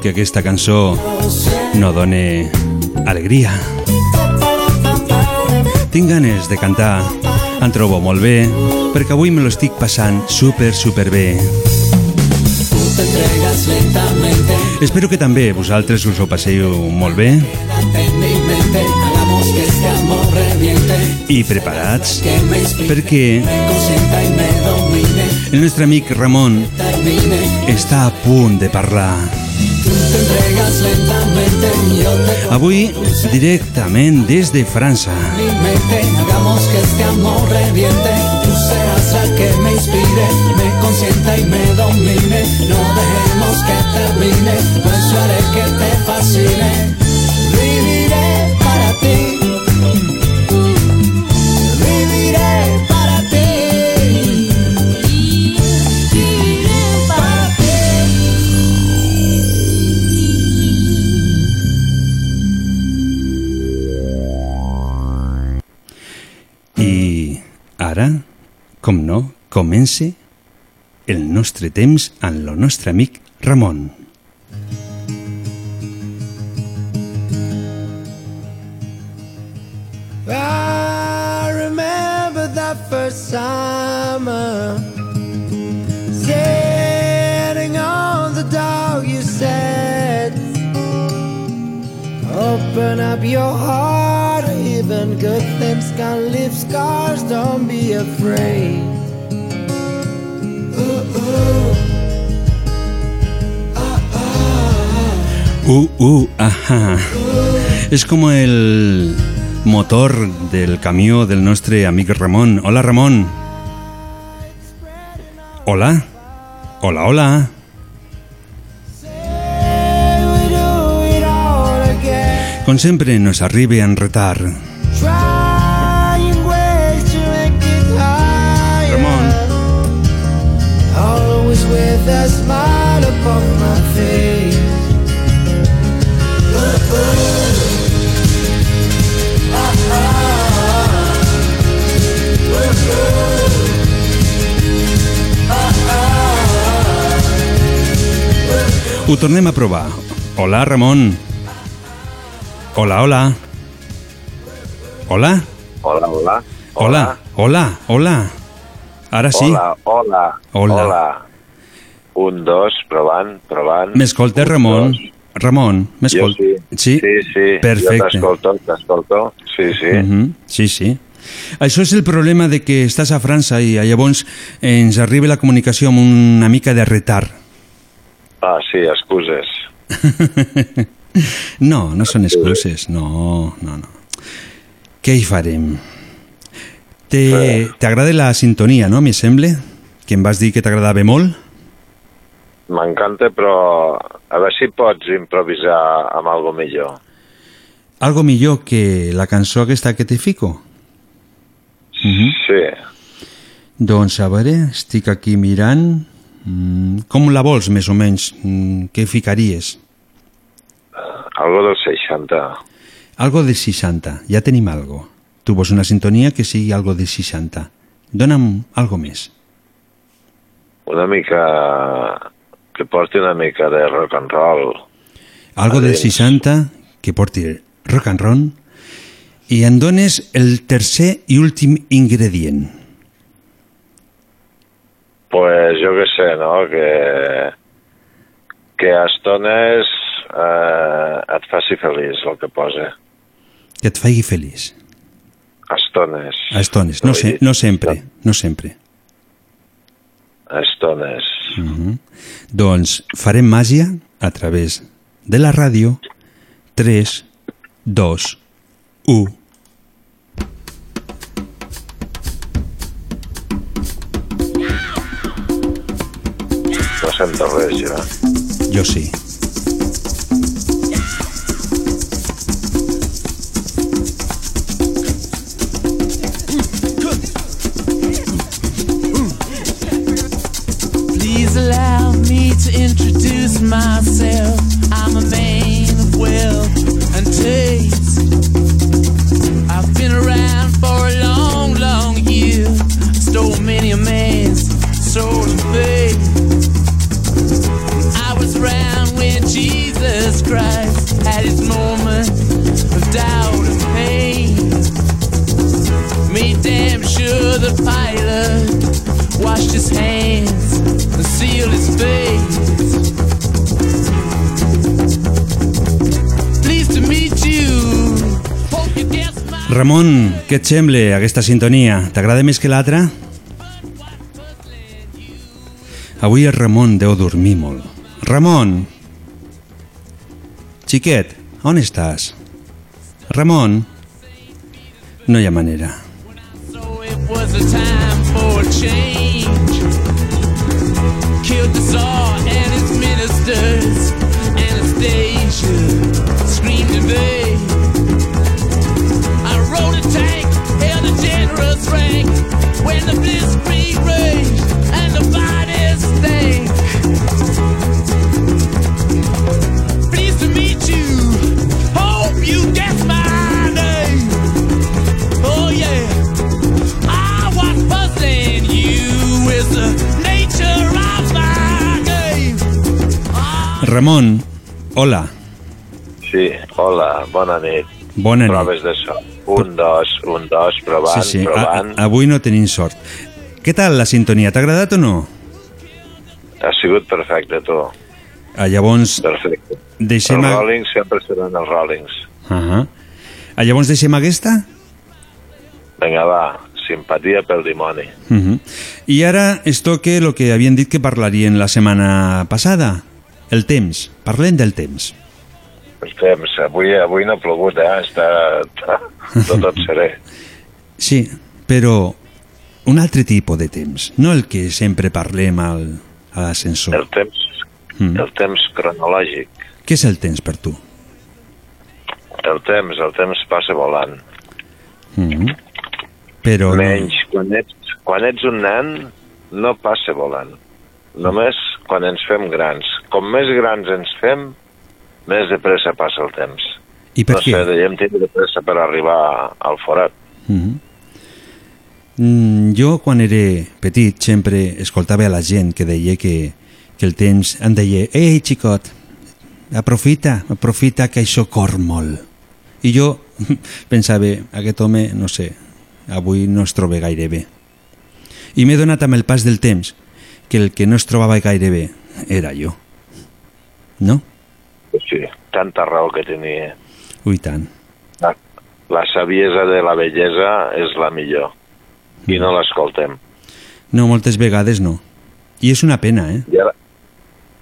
Que aquesta cançó no done alegria. Tinc ganes de cantar, em trobo molt bé, perquè avui me lo estic passant super, super bé. Espero que també vosaltres us ho passeu molt bé i preparats perquè el nostre amic Ramon està a punt de parlar. Avui directament des de França. hagamos que este amor reviente. Tú serás la que me inspire, me consienta y me domine. No dejemos que termine, pues yo haré que te fascine. Viviré para ti. Viviré comença el nostre temps amb el nostre amic Ramon. I remember that first summer Sitting on the you said Open up your heart Even good things can leave scars Don't be afraid. Uh, uh, ajá. És com el motor del camió del nostre amic Ramon. Hola, Ramon. Hola. Hola, hola. Com sempre, nos arriba en retard. With a smile upon my face Uh, uh. Ah, ah. Uh, uh. Ah, ah. Ho tornem a provar. Hola, Ramon. Hola, hola. Hola. Hola, hola. Hola, hola, hola. Ara sí. Hola, hola. Hola. Un, dos, provant, provant. M'escoltes, Ramon? Ramon, Jo m'escoltes? sí. Sí, sí. Perfecte. Jo t'escolto, t'escolto. Sí, sí. Mhm, Sí, sí. Això és el problema de que estàs a França i llavors ens arriba la comunicació amb una mica de retard. Ah, sí, excuses. No, no són excuses, no, no, no. Què hi farem? Te- T'agrada la sintonia, no, me sembla? Que em vas dir que t'agradava molt? M'encanta, però a veure si pots improvisar amb algo millor. Algo millor que la cançó aquesta que te fico? Mhm. Sí. Doncs a veure, estic aquí mirant... Mm, com la vols, més o menys? Mm, què ficaries? Algo del 60. Algo de 60, ja tenim algo. Tu vols una sintonia que sigui algo de 60. Dóna'm algo més. Una mica... que porti una mica de rock and roll. Algo del Adents. 60 que porti rock and roll i em dones el tercer i últim ingredient. Pues jo què sé, no? Que, que a estones eh, et faci feliç el que posa. Que et faci feliç. A estones. A estones, no, se, no sempre, no sempre. A estones. Uh -huh. Doncs farem màgia a través de la ràdio 3, 2, 1. No sento res. Jo sí. To introduce myself. I'm a man of wealth and taste. I've been around for a long, long year. Stole many a man's soul of faith. I was around when Jesus Christ had his moment of doubt and pain. Made damn sure the pilot washed his hands and sealed his face. Pleased to meet you. Ramon, què et sembla aquesta sintonia? T'agrada més que l'altra? Avui el Ramon deu dormir molt. Ramon! Xiquet, on estàs? Ramon? No hi ha manera. it was a time Killed the Tsar and his ministers. Anastasia screamed in vain. I rode a tank, held a generous rank. When the blitzkrieg Ramon, hola. Sí, hola, bona nit. Bona nit. Proves de so. Un, dos, un, dos, provant, sí, sí. provant. A, avui no tenim sort. Què tal la sintonia? T'ha agradat o no? Ha sigut perfecte, tu. Ah, llavors, Perfecte. deixem... Els. Rollings sempre seran els Rollings. Uh -huh. ah, llavors deixem aquesta? Vinga, va, simpatia pel dimoni. Uh -huh. I ara es toca el que havien dit que parlarien la setmana passada, el temps. Parlem del temps. El temps, avui, avui no ha plogut, eh? Està, està tot, tot serè. Sí, però un altre tipus de temps, no el que sempre parlem al, a l'ascensor. El temps, Mm. el temps cronològic. Què és el temps per tu? El temps, el temps passa volant. Mm -hmm. Però Menys, quan ets, quan ets un nen, no passa volant. Només quan ens fem grans. Com més grans ens fem, més de pressa passa el temps. I per no què? sé, deiem tindre de pressa per arribar al forat. no... Mm -hmm. mm, jo, quan era petit, sempre escoltava a la gent que deia que, que el temps em deia «Ei, xicot, aprofita, aprofita que això cor molt». I jo pensava, aquest home, no sé, avui no es troba gaire bé. I m'he donat amb el pas del temps que el que no es trobava gaire bé era jo. No? Sí, tanta raó que tenia. Ui, tant. La, la saviesa de la bellesa és la millor. I no l'escoltem. No, moltes vegades no. I és una pena, eh? I ara,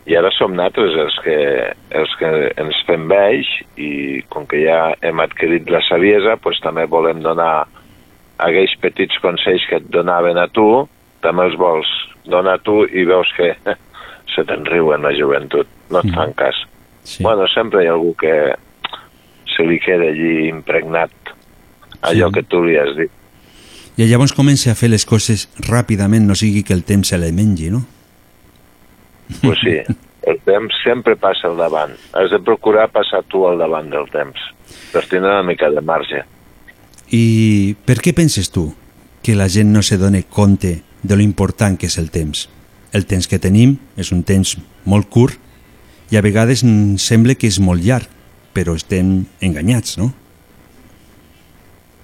i ara som nosaltres els que, els que ens fem vells i com que ja hem adquirit la saviesa, doncs també volem donar aquells petits consells que et donaven a tu, també els vols donar tu i veus que se te'n riuen la joventut, no et fan cas. Sí. Bueno, sempre hi ha algú que se li queda allí impregnat allò Sí. que tu li has dit. I llavors comença a fer les coses ràpidament, no sigui que el temps se le mengi, no? Pues sí, el temps sempre passa al davant. Has de procurar passar tu al davant del temps, per tindre una mica de marge. I per què penses tu que la gent no se dona compte de lo important que és el temps? El temps que tenim és un temps molt curt i a vegades sembla que és molt llarg, però estem enganyats, no?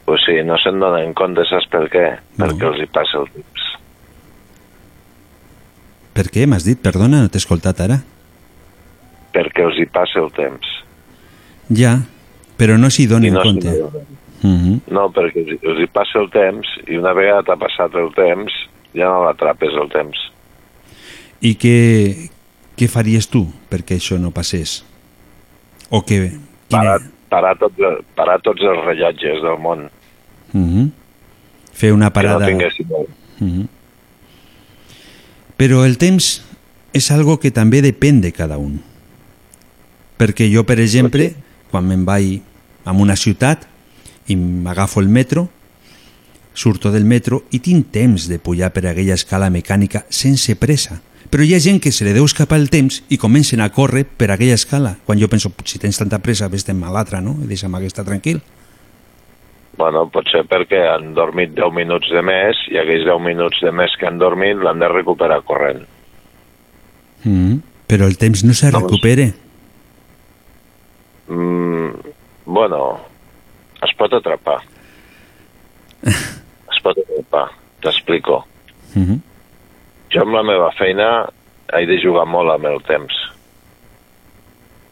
Pues sí, no se'n donen compte, saps per què? Perquè els hi passa el temps. Per què? M'has dit? Perdona, no t'he escoltat ara. Perquè els hi passa el temps. Ja, però no s'hi donen I no compte. donen. Mhm. No, perquè els hi passa el temps i una vegada t'ha passat el temps ja no l'atrapes el temps. I què, què faries tu perquè això no passés? O que... Quina... Parar, parar, tot, parar tots els rellotges del món. Mhm. Fer una parada... Que no tinguéssim... Mhm. Però el temps és algo que també depèn de cada un. Perquè jo, per exemple, quan me'n vaig a una ciutat i m'agafo el metro, surto del metro i tinc temps de pujar per aquella escala mecànica sense pressa. Però hi ha gent que se li deu escapar el temps i comencen a córrer per aquella escala. Quan jo penso, si tens tanta pressa, vés-te'n a l'altra, no? I deixa'm aquesta tranquil. Bueno, potser perquè han dormit 10 minuts de més i aquells 10 minuts de més que han dormit l'han de recuperar corrent. Mm. Però el temps no se Doncs- recupera. Mm, bueno, es pot atrapar. pot atrapar, t'explico. Mm -hmm. Jo amb la meva feina he de jugar molt amb el temps.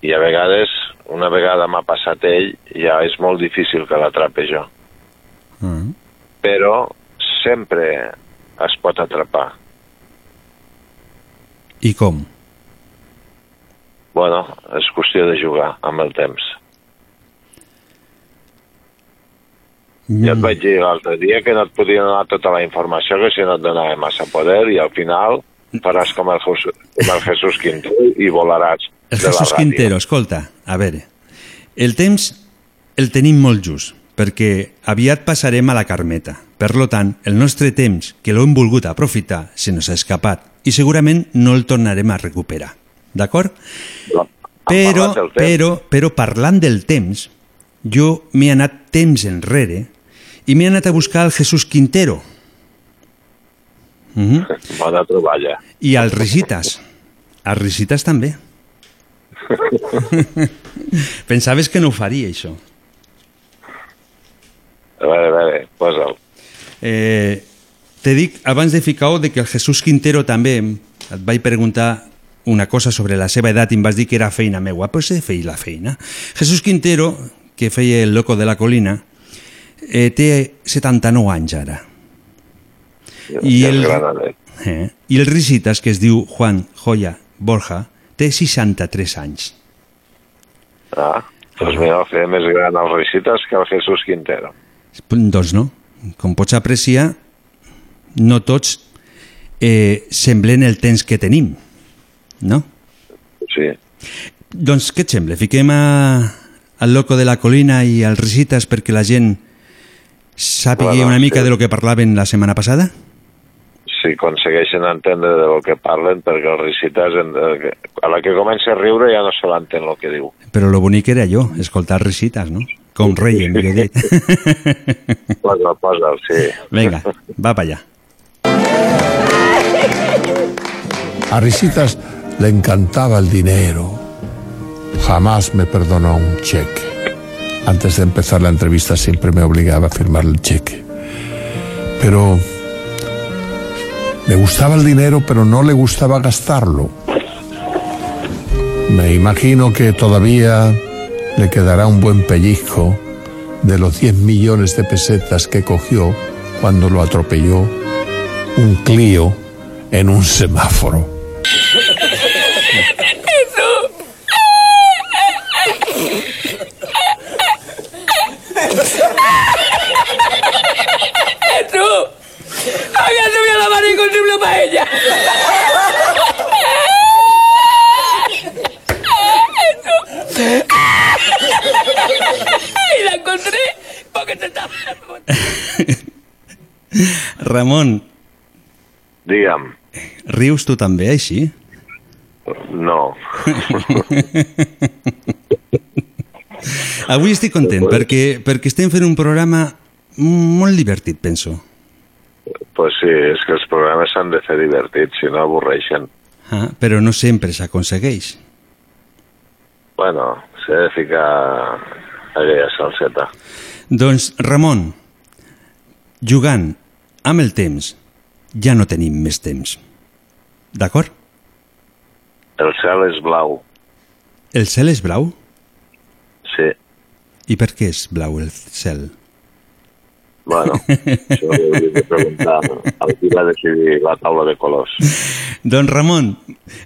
I a vegades, una vegada m'ha passat ell, ja és molt difícil que l'atrape jo. Mm. Però sempre es pot atrapar. I com? Bueno, és qüestió de jugar amb el temps. Mm. Ja et vaig dir l'altre dia que no et podia donar tota la informació que si no et donava massa poder i al final faràs com el, Jesús, com el Jesús Quintero i volaràs El Jesús. Quintero, escolta, a veure, el temps el tenim molt just, perquè aviat passarem a la Carmeta. Per lo tant, el nostre temps, que l'hem volgut aprofitar, se nos ha escapat i segurament no el tornarem a recuperar. D'acord? Però, però, però parlant del temps, jo m'he anat temps enrere i m'he anat a buscar el Jesús Quintero. Mm -hmm. Bona troballa. I als Risitas. Als Risitas també. Pensaves que no ho faria, això. A veure, a veure, posa'l. Eh, te dic, abans de ficar de que el Jesús Quintero també et vaig preguntar una cosa sobre la seva edat i em vas dir que era feina meua, però he de fer la feina. Jesús Quintero, que feia el loco de la colina, eh, té 79 anys ara. I el, granadet. eh, I el Risitas, que es diu Juan Joya Borja, té 63 anys. Ah, doncs mira, fer més gran els recites que el Jesús Quintero. Doncs no. Com pots apreciar, no tots eh, semblen el temps que tenim, no? Sí. Doncs què et sembla? Fiquem a, al loco de la colina i als risites perquè la gent sàpigui Bueno, una mica sí. de lo que parlaven la setmana passada? Si aconsegueixen entendre de lo que parlen, perquè els recites, en- eh, a la que comença a riure ja no se l'entén el que diu. Però lo bonic era jo, escoltar risites, no? Com reien, millor dit. Posa'l, posa'l, sí. Vinga, va pa allà. A Risitas le encantaba el dinero. Jamás me perdonó un cheque. Antes de empezar la entrevista siempre me obligaba a firmar el cheque. Pero le gustaba el dinero, pero no le gustaba gastarlo. Me imagino que todavía le quedará un buen pellizco de los 10 millones de pesetas que cogió cuando lo atropelló un Clio en un semáforo. Y consumió paella! ¡Y la encontré! Porque te estaba... Ramon, Digue'm, rius tu també, així? no. Avui estic content perquè, perquè estem fent un programa molt divertit, penso. Pues sí, és que els programes s'han de fer divertits, si no avorreixen. Ah, però no sempre s'aconsegueix. Bueno, s'ha de ficar aquella salseta. Doncs, Ramon, jugant amb el temps, ja no tenim més temps. D'acord? El cel és blau, El cel és blau? sí. I per què és blau el cel? Bueno, això ho hauria de preguntar qui va decidir la taula de colors. Doncs Ramon,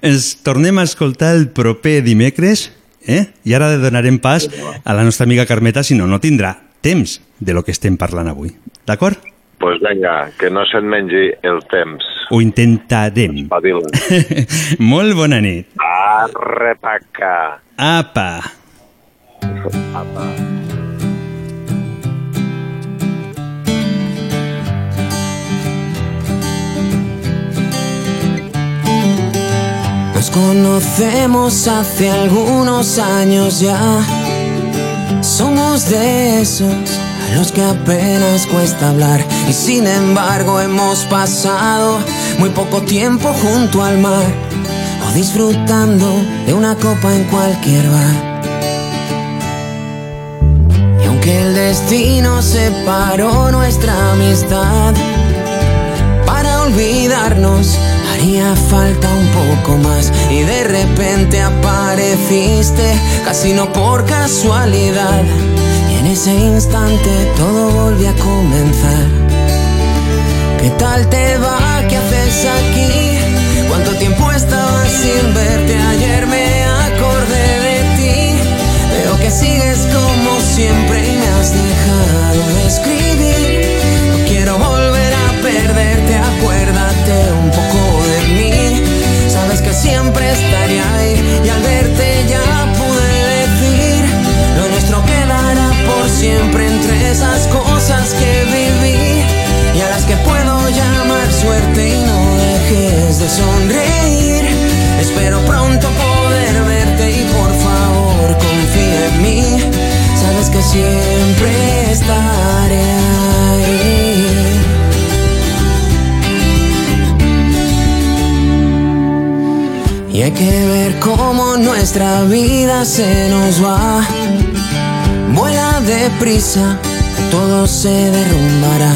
ens tornem a escoltar el proper dimecres Eh? I ara donarem pas a la nostra amiga Carmeta, si no, no tindrà temps de lo que estem parlant avui. D'acord? pues vinga, que no se'n mengi el temps. Ho intentarem. Espavila. Molt bona nit. Arre, paca. Apa. Apa. Nos conocemos hace algunos años ya. Somos de esos a los que apenas cuesta hablar. Y sin embargo hemos pasado muy poco tiempo junto al mar. O disfrutando de una copa en cualquier bar. Y aunque el destino separó nuestra amistad, para olvidarnos haría falta un poco más. Y de repente apareciste, casi no por casualidad. Y en ese instante todo volvió a comenzar. ¿Qué tal te va? ¿Qué haces aquí? ¿Cuánto tiempo estaba sin verte? Ayer me acordé de ti. Veo que sigues como siempre y me has dejado de escribir. No quiero volver a perderte, acuérdate un poco siempre estaré ahí y al verte ya pude decir lo nuestro quedará por siempre entre esas cosas que viví y a las que puedo llamar suerte y no dejes de sonreír. Espero pronto poder verte y por favor confía en mí. Sabes que siempre estaré ahí. Y hay que ver cómo nuestra vida se nos va. Vuela deprisa, todo se derrumbará.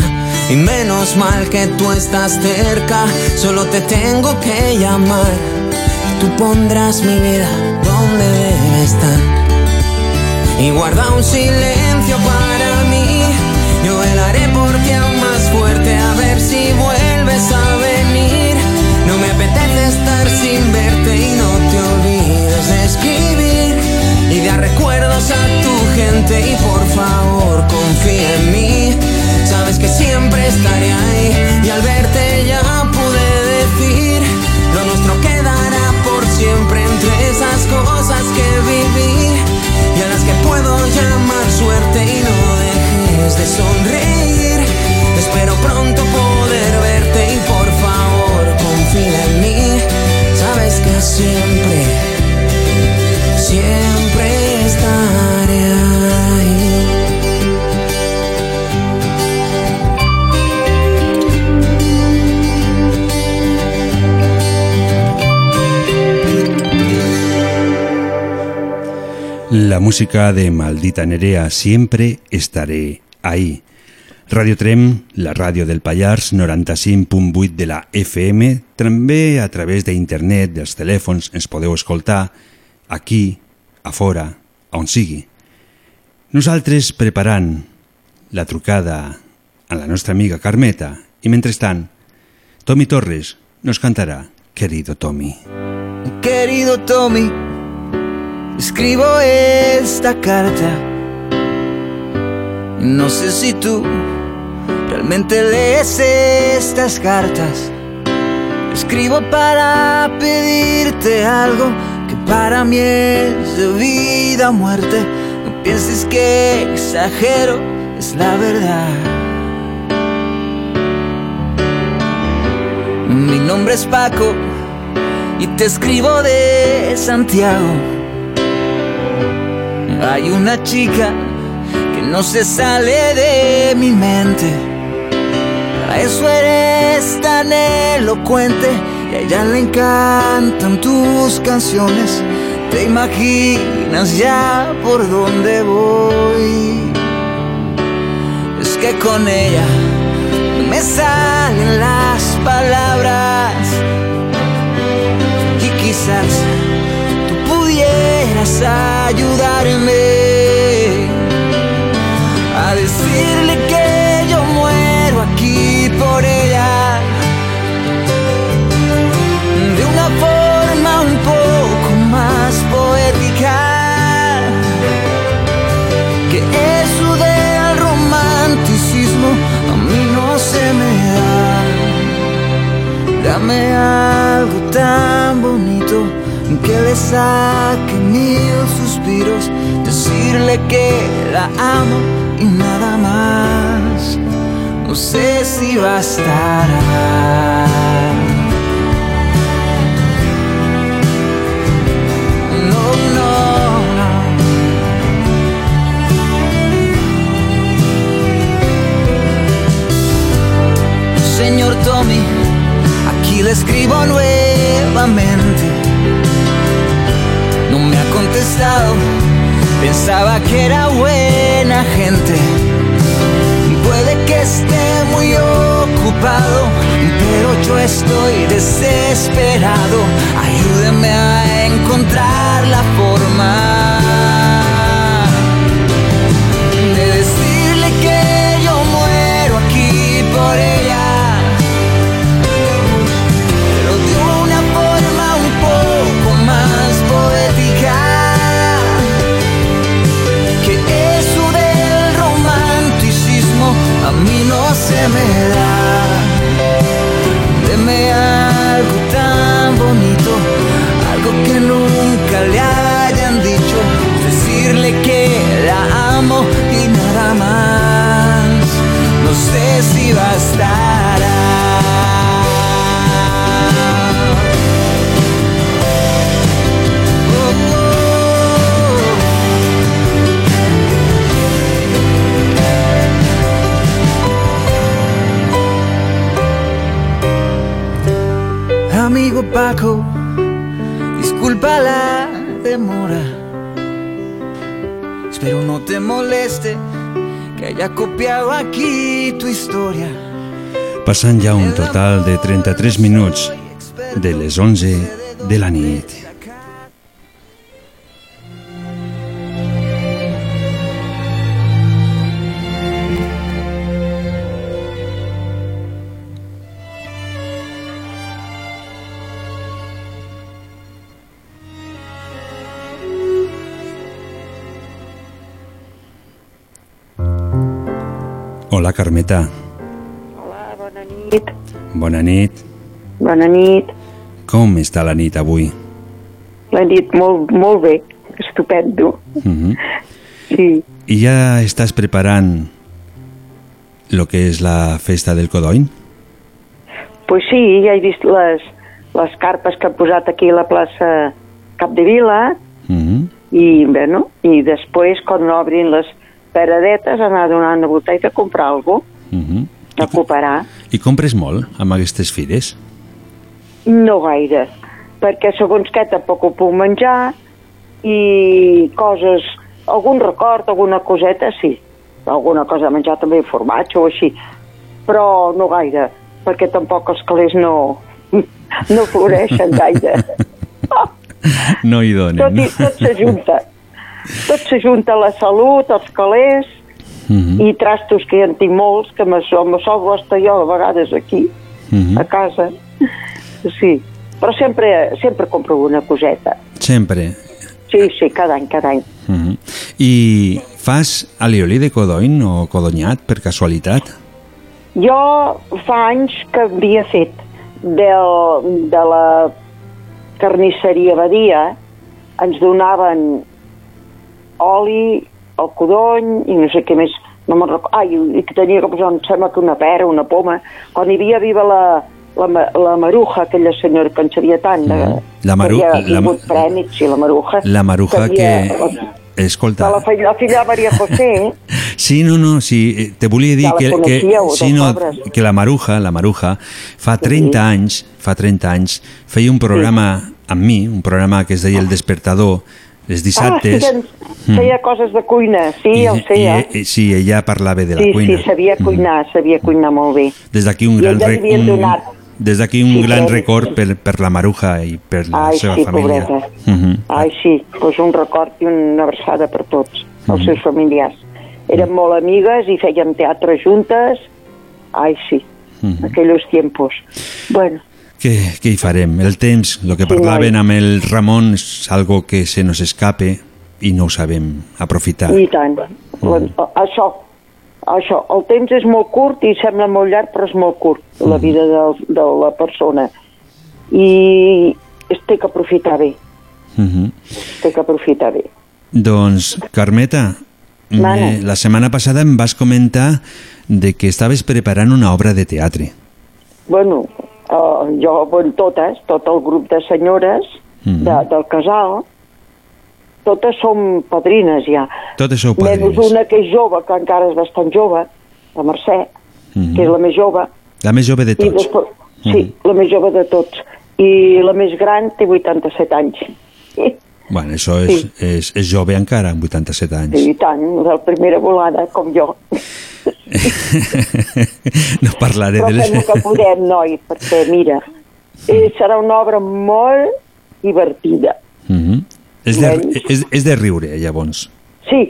Y menos mal que tú estás cerca, solo te tengo que llamar. Tú pondrás mi vida donde debe estar. Y guarda un silencio para mí. Yo velaré por ti y dar recuerdos a tu gente y por favor confía en mí. Sabes que siempre estaré ahí y al verte ya pude decir lo nuestro quedará por siempre entre esas cosas que viví y a las que puedo llamar suerte y no dejes de sonreír. Espero pronto poder verte y por favor confía en mí. Sabes que siempre, siempre. La música de Maldita Nerea, siempre estaré ahí. Radio Trem, la ràdio del Pallars, 95.8 de la FM, també a través d'internet, dels telèfons, ens podeu escoltar aquí, a on sigui. Nosaltres preparant la trucada a la nostra amiga Carmeta i mentrestant, Tommy Torres nos cantarà Querido Tommy. Querido Tommy, escribo esta carta. No sé si tú realmente lees estas cartas. Escribo para pedirte algo para mí es de vida o muerte. No pienses que exagero, es la verdad. Mi nombre es Paco y te escribo de Santiago. Hay una chica que no se sale de mi mente. A eso eres tan elocuente y a ella le encantan tus canciones. Te imaginas ya por dónde voy. Es que con ella me salen las palabras y quizás tú pudieras ayudarme a decirle que Dame algo tan bonito que le saque mil suspiros, decirle que la amo y nada más. No sé si bastará. No. Señor Tommy aquí le escribo nuevamente. No me ha contestado, pensaba que era buena gente. Puede que esté muy ocupado, pero yo estoy desesperado. Ayúdeme a encontrar la forma se me da. Deme algo tan bonito, algo que nunca le hayan dicho. Decirle que la amo y nada más. No sé si bastará. Amigo Paco, disculpa la demora. Espero no te moleste que haya copiado aquí tu historia. Passant ja un total de 33 minuts de les 11 de la nit. Hola, Carmeta. Hola, bona nit. Bona nit. Bona nit. Com està la nit avui? La nit molt, molt bé, estupendo. Mhm. Sí. I ja estàs preparant lo que és la festa del Codony? Pues sí, ja he vist les, les carpes que han posat aquí a la plaça Capdevila Mhm. i, bueno, i després, quan obrin les paradetes, anar a donar una volta a comprar alguna Mhm. cosa, a cooperar. I compres molt amb aquestes fires? No gaire, perquè segons què tampoc ho puc menjar i coses, algun record, alguna coseta, sí. Alguna cosa de menjar també, formatge o així. Però no gaire, perquè tampoc els calés no, no floreixen gaire. No hi donen. Tot, i, tot s'ajunta. Tot s'ajunta la salut, els calés Mhm. i trastos, que ja en tinc molts, que me, sol- me sol jo a vegades aquí, Mhm. a casa. Sí, però sempre, sempre compro una coseta. Sempre. Sí, sí, cada any, cada any. Mhm. I fas alioli de codony o codonyat, per casualitat? Jo fa anys que havia fet del, de la carnisseria Badia, ens donaven oli, el codony i no sé què més, no me'n recordo, ai, i que tenia que posar, em sembla que una pera, una poma, quan hi havia viva la, la, la Maruja, aquella senyora que en sabia tant, de, La Maru- que havia la- tingut premis, sí, la Maruja. La maruja que... havia- Escolta, de la, fi- la filla Maria José, Sí, no, no, sí, eh, te volia dir Ja la que, que, sí, no, pobres. que la Maruja, la Maruja, fa 30 anys, fa 30 anys, feia un programa amb mi, un programa que es deia El Despertador, els dissabtes. Ah, sí, que feia coses de cuina, sí, i, el sé, i, sí, ella parlava de la Sí, cuina. sí, sabia cuinar, sabia cuinar molt bé. Des d'aquí un I gran, rec- un, donat- des d'aquí un Sí, gran però- record per, per la Maruja i per la Ai, seva sí, família. pobreta. Mhm. Ai, sí, doncs un record i una abraçada per tots, els Mhm. seus familiars. Érem molt amigues i fèiem teatre juntes. Ai, sí, Mhm. aquells tiempos. Bueno, Què, què hi farem? El temps, el que parlaven amb el Ramon és algo que se nos escape i no ho sabem aprofitar. i tant. La, això, això, el temps és molt curt i sembla molt llarg, però és molt curt, la vida de, de la persona. I es té que aprofitar bé. Mhm. Té que aprofitar bé. Doncs, Carmeta, Mana. eh, la setmana passada em vas comentar de que estaves preparant una obra de teatre. Bueno, uh, jo, bueno, totes, tot el grup de senyores Mhm. de, del casal, totes som padrines ja. Totes sou Menys padrines. una que és jove, que encara és bastant jove, la Mercè, Mhm. que és la més jove. La més jove de I tots. després, sí, la més jove de tots. I la més gran té 87 anys. Bueno, això és, és, és jove encara, amb 87 anys. I tant, de la primera volada, com jo. no parlaré Però de les... el que podem, noi, perquè, mira, eh, serà una obra molt divertida. Mhm. és, de, és, és de riure, llavors. Sí,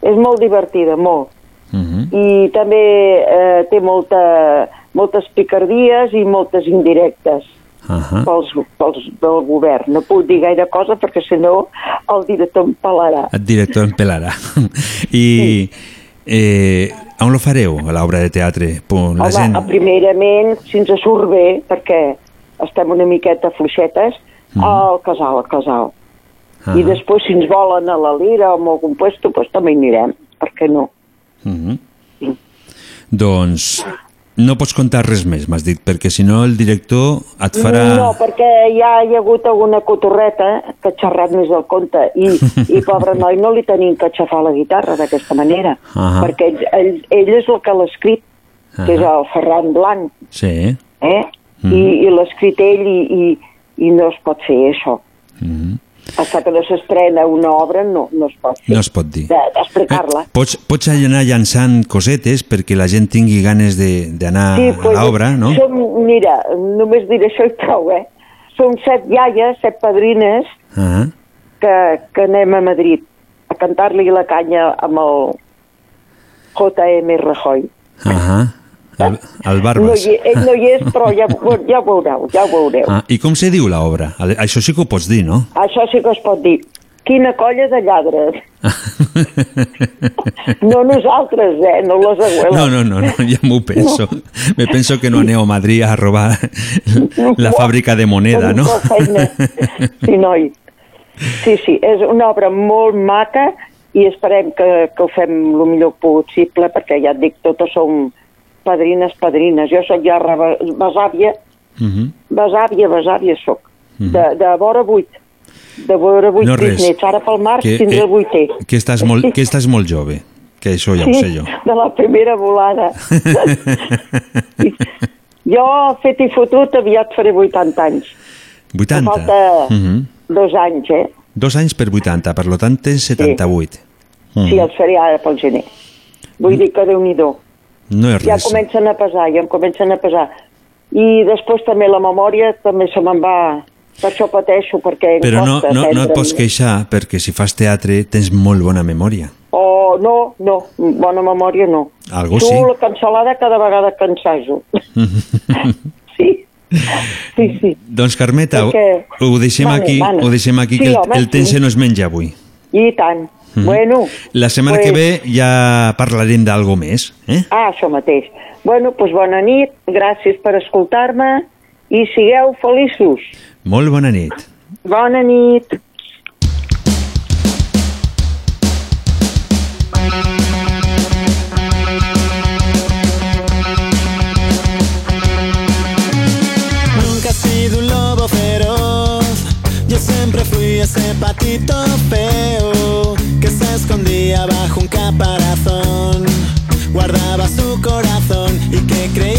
és molt divertida, molt. Mhm. I també eh, té molta, moltes picardies i moltes indirectes Ahà. pels, pels del govern. No puc dir gaire cosa perquè si no el director em pelarà. El director en pelarà. I eh, on lo fareu, a l'obra de teatre? Pum, la Home, gent... primerament, si ens surt bé, perquè estem una miqueta fluixetes, al casal, al casal. Ah. I després, si ens volen a la Lira o en algun puesto, doncs també hi anirem. Per què no? Mhm. Doncs no pots contar res més, m'has dit, perquè si no el director et farà... No, perquè ja hi ha hagut alguna cotorreta que ha xerrat més del compte i, i pobre noi no li tenim que aixafar la guitarra d'aquesta manera, Ahà. perquè ell, ell, ell és el que l'ha escrit, que és el Ferran Blanc, Sí. eh? Mhm. I, i l'ha escrit ell i, i, i no es pot fer això. Mhm. Hasta que no s'estrena una obra no, no es pot fer. No es pot dir. De- D'explicar-la. Pots, pots anar llançant cosetes perquè la gent tingui ganes de- d'anar Sí, a l'obra, no? Som, mira, només diré això i prou, eh? Som set iaies, set padrines, Ah, que, que anem a Madrid a cantar-li la canya amb el J.M. Rajoy. ah, el, el No Barbas. hi, ell no hi és, però ja, ja ho veureu, ja ho veureu. Ah, I com se diu l'obra? Això sí que ho pots dir, no? Això sí que es pot dir. Quina colla de lladres. No nosaltres, eh? No les abuelas. No, no, no, no ja m'ho penso. Me penso que no aneu a Madrid a robar la fàbrica de moneda, no? Sí, noi. Sí, sí, és una obra molt maca i esperem que, que ho fem el millor possible perquè ja et dic, totes som padrines, padrines. Jo sóc ja reba- besàvia, Mhm. besàvia, besàvia sóc. Mhm. De, de vora vuit. De vora vuit No, res. bisnets. Ara pel març Que, tindré eh, el vuitè. Que estàs molt, que estàs molt jove, que això ja ho sé jo. de la primera volada. jo, fet i fotut, aviat faré 80 anys. 80? Em falta Mhm. dos anys, eh? Dos anys per 80, per lo tant tens 78. Mhm. Sí, els faré ara pel gener. Vull dir que déu nhi No és Ja res. comencen a pesar, ja em comencen a pesar. I després també la memòria també se me'n va... Per això pateixo, perquè Però no, no, no et pots queixar perquè si fas teatre tens molt bona memòria. Oh, no, no, bona memòria no. Algo tu sí. la cancel·lada cada vegada que ensajo. sí, sí, sí. doncs Carmeta, Perquè- ho deixem Vale, aquí, vale. ho deixem aquí Sí, que el, home, el temps sí. no es menja avui. I tant. Mhm. Bueno, La setmana pues- que ve ja parlarem d'algo més, eh? Ah, això mateix. Bueno, doncs bona nit, gràcies per escoltar-me i sigueu feliços. Molt bona nit. Bona nit. Nunca he sido un lobo feroz. Yo siempre fui ese patito feo bajo un caparazón. Guardaba su corazón y que creía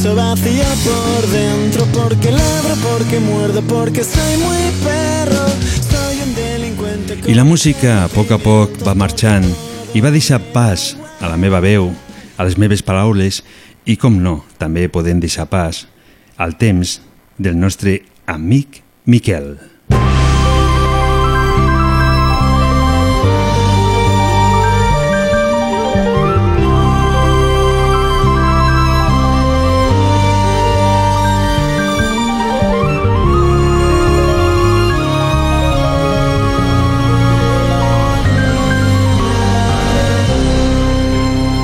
hecho vacío por dentro Porque ladro, porque muerdo, porque soy muy perro Soy un delincuente I la música, a poc a poc, va marxant i va deixar pas a la meva veu, a les meves paraules i, com no, també podem deixar pas al temps del nostre amic Miquel.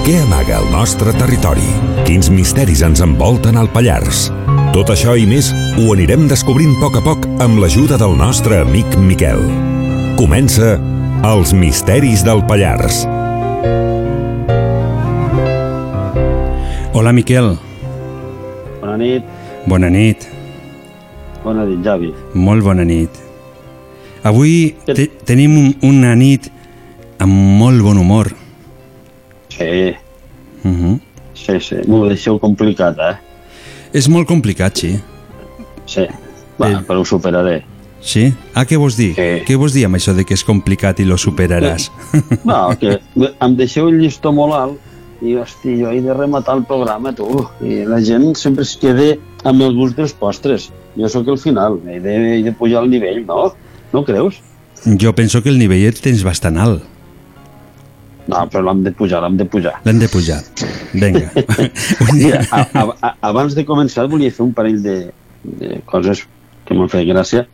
Què amaga el nostre territori? Quins misteris ens envolten al Pallars? Tot això i més ho anirem descobrint a poc a poc amb l'ajuda del nostre amic Miquel. Comença Els misteris del Pallars. Hola, Miquel. Bona nit. Bona nit. Bona nit, Javi. Molt bona nit. Avui te tenim un, una nit amb molt bon humor. Sí, Uh -huh. sí, sí. M'ho deixeu complicat, eh? És molt complicat, sí. Sí. Va, però ho superaré. Sí? Ah, què vols dir? Sí. Què vols dir amb això de que és complicat i lo superaràs? No, que em deixeu el llistó molt alt i, hosti, jo he de rematar el programa, tu. I la gent sempre es queda amb el gust dels postres. Jo sóc el final, he de, he de pujar el nivell, no? No creus? Jo penso que el nivell el tens bastant alt. No, però l'hem de pujar, l'hem de pujar. L'hem de pujar. Vinga. Mira, a, a, abans de començar volia fer un parell de, de coses que m'han fet gràcia.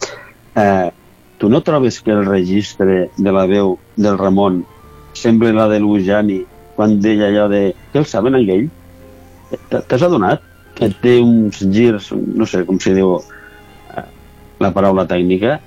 Eh, tu no trobes que el registre de la veu del Ramon sembla la de l'Ujani quan deia allò de què el saben en ell? T- T'has adonat que té uns girs, no sé com se diu eh, la paraula tècnica,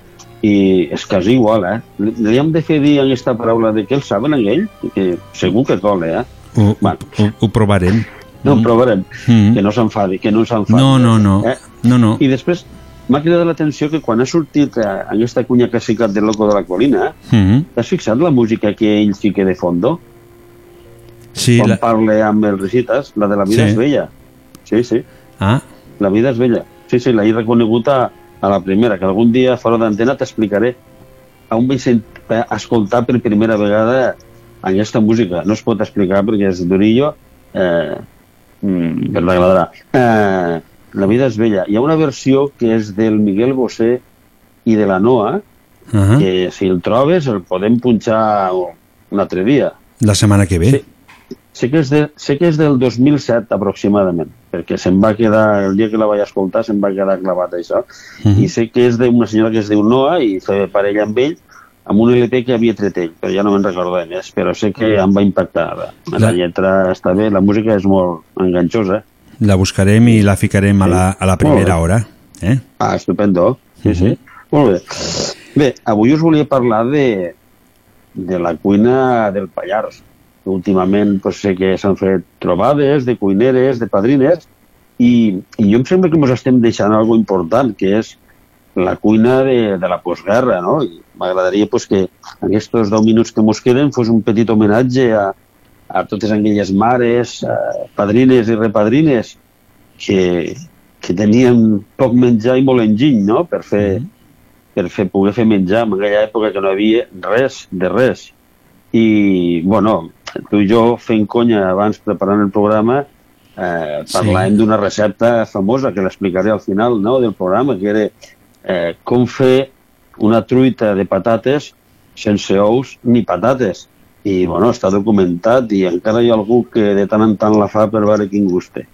i és quasi igual, eh? Li li hem de fer dir aquesta paraula de què el saben en ell, que segur que cola, eh? Ho, ho, ho provarem. No, ho provarem. Mm. Que no s'enfadi, que no s'enfadi. No, no, no. Eh? No, no. I després m'ha cridat l'atenció que quan ha sortit eh, aquesta cunya que ha ficat del loco de la colina, Mm t'has fixat la música que ell fica de fondo? Sí, quan la... parla amb els recites, la de la vida Sí. és vella. Sí, sí. Ah, La vida és vella. Sí, sí, l'he reconegut a, a la primera, que algun dia fora d'antena t'explicaré on vaig eh, escoltar per primera vegada aquesta música. No es pot explicar perquè és d'Orillo, eh, mm, però t'agradarà. Eh, la vida és vella. Hi ha una versió que és del Miguel Bosé i de la Noa, uh -huh. que si el trobes el podem punxar un altre dia. la setmana que ve. Sí. Sé que, és de, sé que és del 2007 aproximadament, perquè se'm va quedar, el dia que la vaig escoltar, se'm va quedar clavat això. Mhm. I sé que és d'una senyora que es diu Noa i feia parella amb ell, amb un LP que havia tret ell, però ja no me'n recordo més, però sé que em va impactar. La, la lletra està bé, la música és molt enganxosa. La buscarem i la ficarem a la, a la primera hora. Eh? Ah, estupendo. Sí, sí. Mhm. Molt bé. Bé, avui us volia parlar de, de la cuina del Pallars. Últimament pues, sé que s'han fet trobades de cuineres, de padrines, i, i jo em sembla que ens estem deixant algo important, que és la cuina de, de la postguerra, no? I m'agradaria pues, que en aquests 10 minuts que ens queden fos un petit homenatge a, a totes aquelles mares, eh, padrines i repadrines que, que tenien poc menjar i molt enginy, no?, per fer, per fer, poder fer menjar en aquella època que no havia res de res. I, bueno, tu i jo fent conya abans preparant el programa eh, parlàvem Sí. d'una recepta famosa que l'explicaré al final no, del programa, que era eh, com fer una truita de patates sense ous ni patates. I, bueno, està documentat i encara hi ha algú que de tant en tant la fa per veure quin gust té.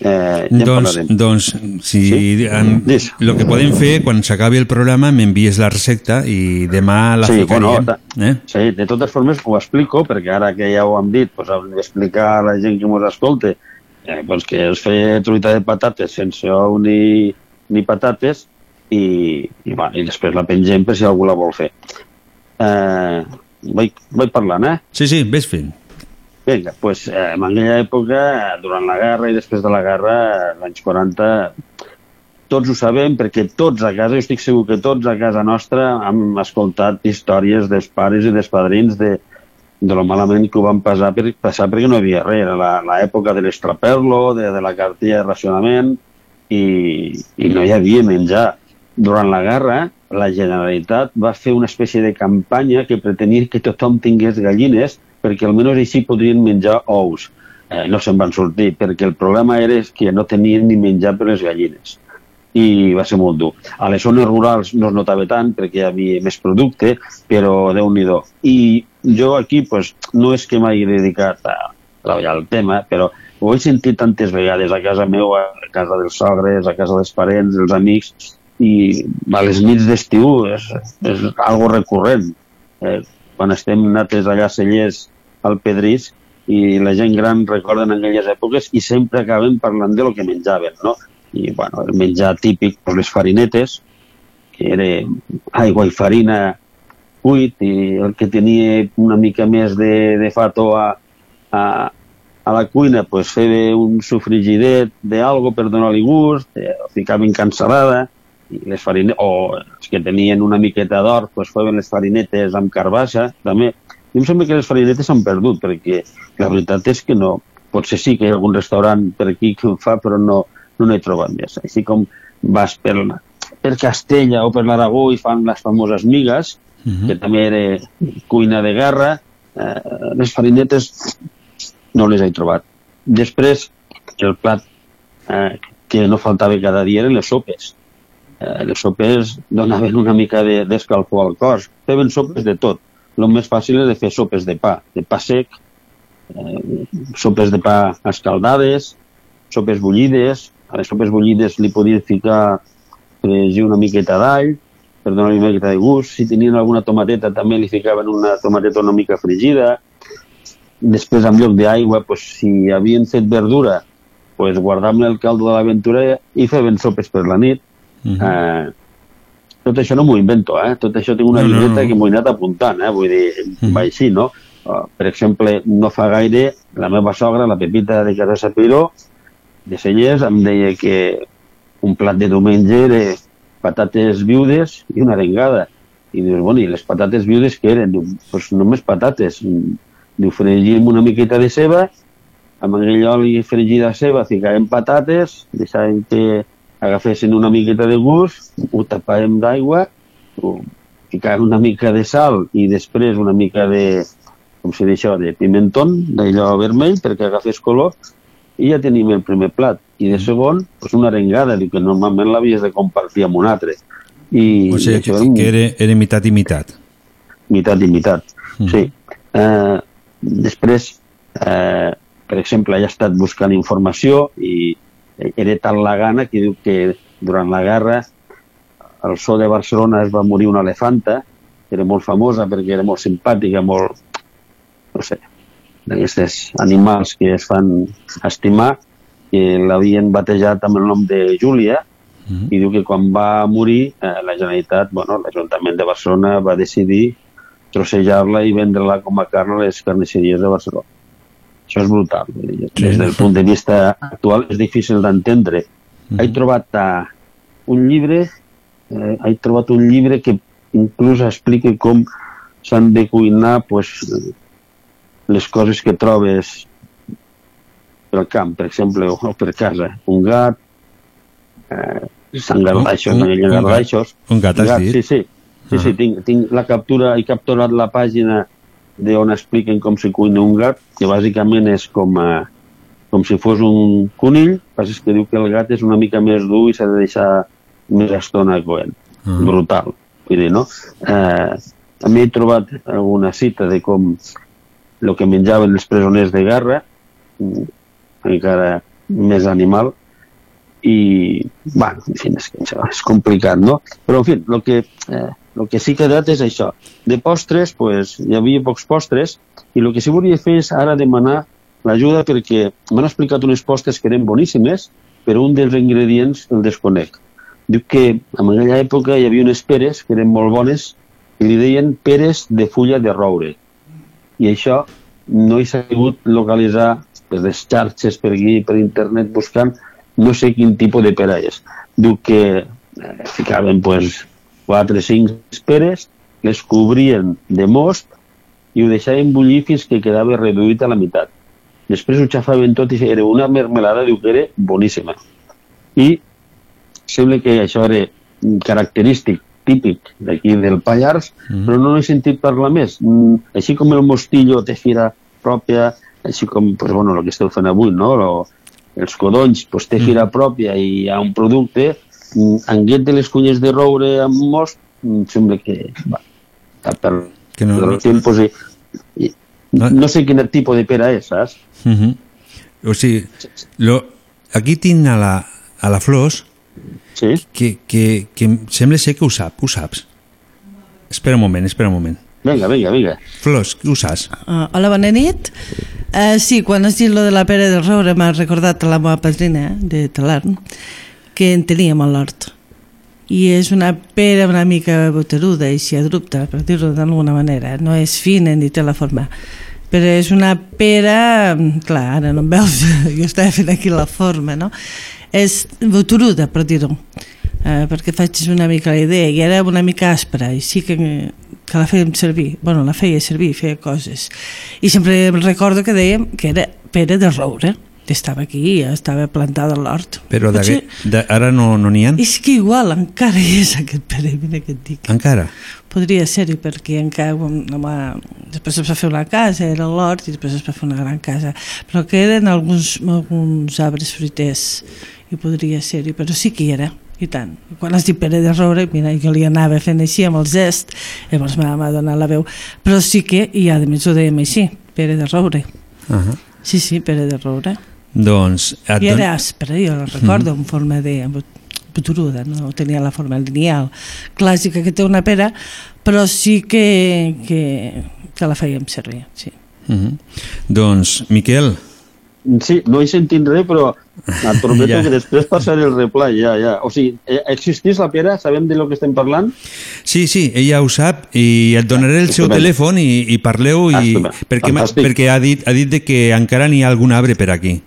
Eh, ja Doncs, doncs si sí? en, lo que podem fer, quan s'acabi el programa, m'envies la recepta i demà la sí, ficaríem. bueno, eh? sí, de totes formes ho explico, perquè ara que ja ho hem dit, pues, hem d'explicar a la gent que ens escolta eh, pues, que es feia truita de patates sense ou ni, ni patates i, i, va, i després la pengem per si algú la vol fer. Eh, vaig, vaig parlant, eh? Sí, sí, ves fent. Vinga, pues, eh, en aquella època, durant la guerra i després de la guerra, als anys 40, tots ho sabem perquè tots a casa, jo estic segur que tots a casa nostra hem escoltat històries dels pares i dels padrins de, de lo malament que ho van passar, per, passar perquè no hi havia res. Era l'època de l'estraperlo, de, de la cartilla de racionament i, i no hi havia menjar. Durant la guerra, la Generalitat va fer una espècie de campanya que pretenia que tothom tingués gallines perquè almenys així podrien menjar ous. Eh, no se'n van sortir, perquè el problema era que no tenien ni menjar per les gallines i va ser molt dur. A les zones rurals no es notava tant perquè hi havia més producte, però déu nhi I jo aquí pues, no és que m'hagi dedicat a treballar el tema, però ho he sentit tantes vegades a casa meva, a casa dels sogres, a casa dels parents, dels amics, i a les nits d'estiu és, és algo recurrent. Eh, quan estem nates allà a Cellers, al Pedrís, i la gent gran recorden aquelles èpoques i sempre acaben parlant de lo que menjaven, no? I, bueno, el menjar típic, pues, les farinetes, que era aigua i farina cuit, i el que tenia una mica més de, de fato a, a, a la cuina, pues, feia un sofrigidet d'algo per donar-li gust, eh, ficaven cansalada, les farinetes, o els que tenien una miqueta d'or, pues, feien les farinetes amb carbassa, també. I em sembla que les farinetes s'han perdut, perquè la veritat és que no. Potser sí que hi ha algun restaurant per aquí que ho fa, però no, no n'he trobat més. Així com vas per, per Castella o per l'Aragó i fan les famoses migues, que també era cuina de guerra, eh, les farinetes no les he trobat. Després, el plat eh, que no faltava cada dia eren les sopes. Eh, les sopes donaven una mica de- d'escalfor al cos. Feien sopes de tot. El més fàcil és de fer sopes de pa, de pa sec, eh, sopes de pa escaldades, sopes bullides. A les sopes bullides li podien ficar fregir una miqueta d'all per donar-li una miqueta de gust. Si tenien alguna tomateta també li ficaven una tomateta una mica fregida. Després, en lloc d'aigua, pues, si havien fet verdura, pues, guardaven el caldo de l'aventura i feien sopes per la nit. Eh, tot això no m'ho invento, eh? tot això tinc una No, no, llibreta no. que m'ho he anat apuntant, eh? vull dir, va així, no? Uh, per exemple, no fa gaire, la meva sogra, la Pepita de Casa Sapiró, de Cellers, em deia que un plat de diumenge era patates viudes i una arengada. I dius, bueno, i les patates viudes què eren? Diu, pues només patates. Diu, fregíem una miqueta de ceba, amb aquell oli fregit de ceba ficàvem patates, deixàvem que agafessin una miqueta de gust, ho tapàvem d'aigua, ficàvem una mica de sal i després una mica de, com se això, de pimentón, d'allò vermell, perquè agafés color, i ja tenim el primer plat. I de segon, pues una arengada, que normalment l'havies de compartir amb un altre. I O sigui, que, que era, era mitat i mitat. mitat i mitat, sí. Eh, després, eh, per exemple, he estat buscant informació i era tal la gana que diu que durant la guerra al zoo de Barcelona es va morir una elefanta, que era molt famosa perquè era molt simpàtica, molt, no sé, d'aquestes animals que es fan estimar, que l'havien batejat amb el nom de Júlia, i diu que quan va morir eh, la Generalitat, bueno, l'Ajuntament de Barcelona va decidir trossejar-la i vendre-la com a carn a les carnisseries de Barcelona. Això és brutal. Des del punt de vista actual és difícil d'entendre. He trobat uh, un llibre eh, he trobat un llibre que inclús explica com s'han de cuinar pues, les coses que trobes pel camp, per exemple, o per casa. Un gat, eh, s'engardaixos, Un- no hi ha un gat. Un gat, has dit? Sí, sí. Sí, sí, Ah. tinc, tinc la captura, he capturat la pàgina de on expliquen com se cuina un gat, que bàsicament és com, eh, com si fos un conill, passa és que diu que el gat és una mica més dur i s'ha de deixar més estona coent. Ah. Brutal. Vull dir, no? Eh, també he trobat alguna cita de com el que menjaven els presoners de guerra, mm, encara més animal, i, bueno, en fi, és, és complicat, no? Però, en fi, el que, eh, el que sí que he dat és això. De postres, pues, hi havia pocs postres, i el que sí volia fer és ara demanar l'ajuda perquè m'han explicat unes postres que eren boníssimes, però un dels ingredients el desconec. Diu que en aquella època hi havia unes peres que eren molt bones i li deien peres de fulla de roure. I això no he sabut localitzar des les xarxes per aquí, per internet, buscant no sé quin tipus de pera és. Diu que eh, ficaven pues, 4 o 5 peres, les cobrien de most i ho deixaven bullir fins que quedava reduït a la meitat. Després ho xafaven tot i era una mermelada, diu que era boníssima. I sembla que això era característic, típic d'aquí del Pallars, mm. però no he sentit parlar més. Mm, així com el mostillo té fira pròpia, així com pues, bueno, el que esteu fent avui, no? Lo, els codonys pues, té fira pròpia i hi ha un producte, mm, anguet de les cunyes de roure amb most, mm, sembla que va, està per, Que no- per tempos i, i no, no sé quin tipus de pera és, saps? Uh -huh. O sigui, lo, aquí tinc a la, a la Flors sí? que, que, que em sembla ser que ho sap, ho saps. Espera un moment, espera un moment. Vinga, vinga, vinga. Flors, què ho saps? Uh, hola, bona nit. Uh, sí, quan has dit lo de la pera del roure m'ha recordat la meva padrina eh, de Talarn, que en teníem a l'hort. I és una pera una mica boteruda si abrupta, per dir-ho d'alguna manera. No és fina ni té la forma. Però és una pera... Clar, ara no em veus, jo estava fent aquí la forma, no? És boteruda, per dir-ho. Uh, perquè faig una mica la idea i era una mica aspra i sí que, que la fèiem servir bueno, la feia servir, feia coses i sempre em recordo que dèiem que era pera de roure estava aquí, estava plantada a l'hort Però Potser- de, ara no n'hi no ha? és que igual encara hi és aquest pere mira què et dic Encara? podria ser-hi perquè encara home, després es va fer una casa era l'hort i després es va fer una gran casa però que eren alguns, alguns arbres fruiters i podria ser-hi, però sí que hi era i tant. Quan has dit pere de roure, mira, jo li anava fent així amb el gest, llavors m'ha m'ha donat la veu. Però sí que, i a més ho dèiem així, pere de roure. Uh -huh. Sí, sí, pere de roure. Doncs... et I don- era aspre, jo la recordo, en forma de buturuda, no tenia la forma lineal clàssica que té una pera, però sí que, que, que la fèiem servir, sí. Uh -huh. Doncs, Miquel, Sí, no he sentit res, però et prometo Ja. que després passaré el replay, ja, ja. O sigui, eh, existís la pera? Sabem de lo que estem parlant? Sí, sí, ella ho sap i et donaré el seu Estupendo. telèfon i, i parleu i, Estupendo. perquè, perquè ha dit, ha dit de que encara n'hi ha algun arbre per aquí.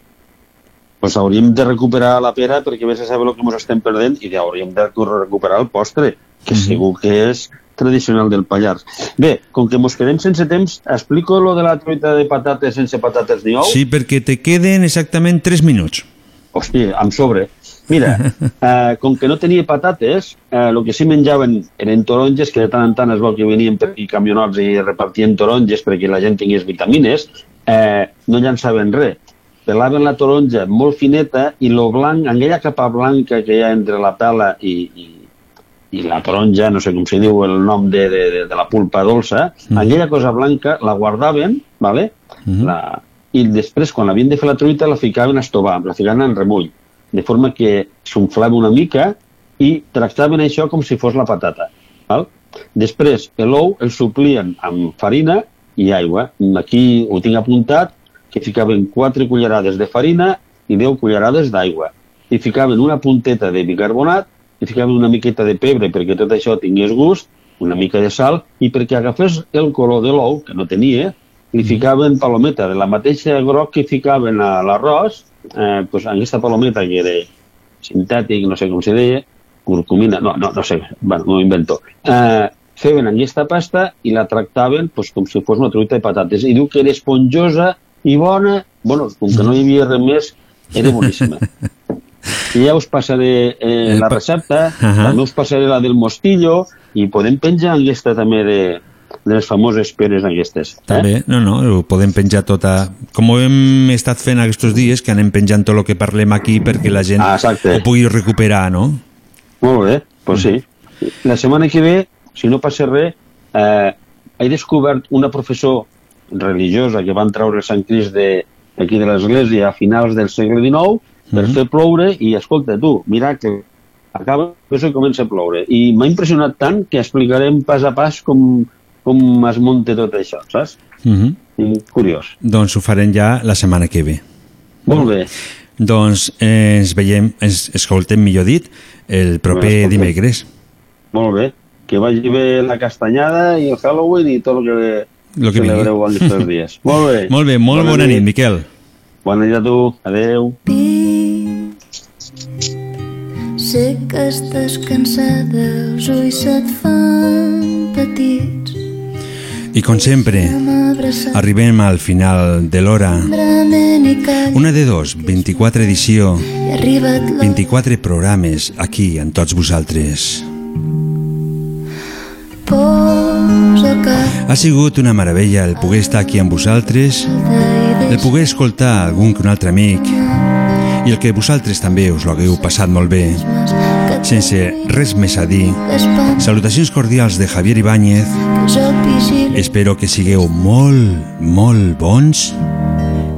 Pues hauríem de recuperar la pera perquè vés a saber el que ens estem perdent i hauríem de recuperar el postre, que Mhm. segur que és tradicional del Pallars. Bé, com que mos quedem sense temps, explico lo de la truita de patates sense patates ni ou? Sí, perquè te queden exactament 3 minuts. Hòstia, amb sobre. Mira, eh, com que no tenia patates, eh, el que sí menjaven eren taronges, que de tant en tant es veu que venien per aquí camionots i repartien taronges perquè la gent tingués vitamines, eh, no llançaven res. Pelaven la taronja molt fineta i lo blanc, aquella capa blanca que hi ha entre la pela i, i, i la taronja, no sé com se diu el nom de, de, de, de la pulpa dolça, mm. aquella cosa blanca la guardaven, ¿vale? Mhm. la, i després, quan havien de fer la truita, la ficaven a estovar, la ficaven en remull, de forma que s'unflava una mica i tractaven això com si fos la patata. Val? Després, l'ou el suplien amb farina i aigua. Aquí ho tinc apuntat, que ficaven 4 cullerades de farina i 10 cullerades d'aigua. I ficaven una punteta de bicarbonat i ficaven una miqueta de pebre perquè tot això tingués gust, una mica de sal, i perquè agafés el color de l'ou, que no tenia, li ficaven palometa de la mateixa groc que ficaven a l'arròs, eh, pues, aquesta palometa que era sintètic, no sé com se deia, curcumina, no, no, no sé, bueno, m'ho invento. Eh, feien aquesta pasta i la tractaven pues, com si fos una truita de patates. I diu que era esponjosa i bona, bueno, com que no hi havia res més, era boníssima. I ja us passaré eh, la recepta, uh -huh. també us passaré la del mostillo i podem penjar aquesta també de, de les famoses peres aquestes. Eh? També, no, no, ho podem penjar tota... Com ho hem estat fent aquests dies, que anem penjant tot el que parlem aquí perquè la gent Ah, exacte. ho pugui recuperar, no? Molt bé, doncs sí. La setmana que ve, si no passa res, eh, he descobert una professor religiosa que van treure Sant Crist de, aquí de l'església a finals del segle XIX per Mhm. fer ploure i, escolta, tu, miracle, acaba això i comença a ploure. I m'ha impressionat tant que explicarem pas a pas com, com es munta tot això, saps? Uh -huh. I curiós. Doncs ho farem ja la setmana que ve. Molt bé. Doncs eh, ens veiem, ens escoltem, millor dit, el proper dimecres. Molt bé. Que vagi bé la castanyada i el Halloween i tot el que, Lo que celebreu vingui. aquests dies. Molt bé. Molt bé, molt bona, nit, Miquel. Bona nit a tu. Adeu. Sé que estàs cansada, els ulls se't fan petits. I com sempre, arribem al final de l'hora. Una de dos, 24 edició, i ha arribat l'hora 24 programes aquí amb tots vosaltres. Ha sigut una meravella el poder estar aquí amb vosaltres, el poder escoltar algun que un altre amic i el que vosaltres també us l'hagueu passat molt bé. Sense res més a dir, salutacions cordials de Javier Ibáñez. Espero que sigueu molt, molt bons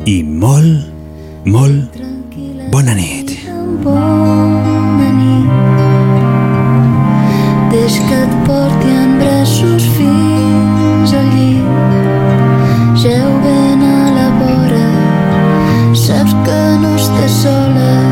i molt, molt bona nit. bon 结束了。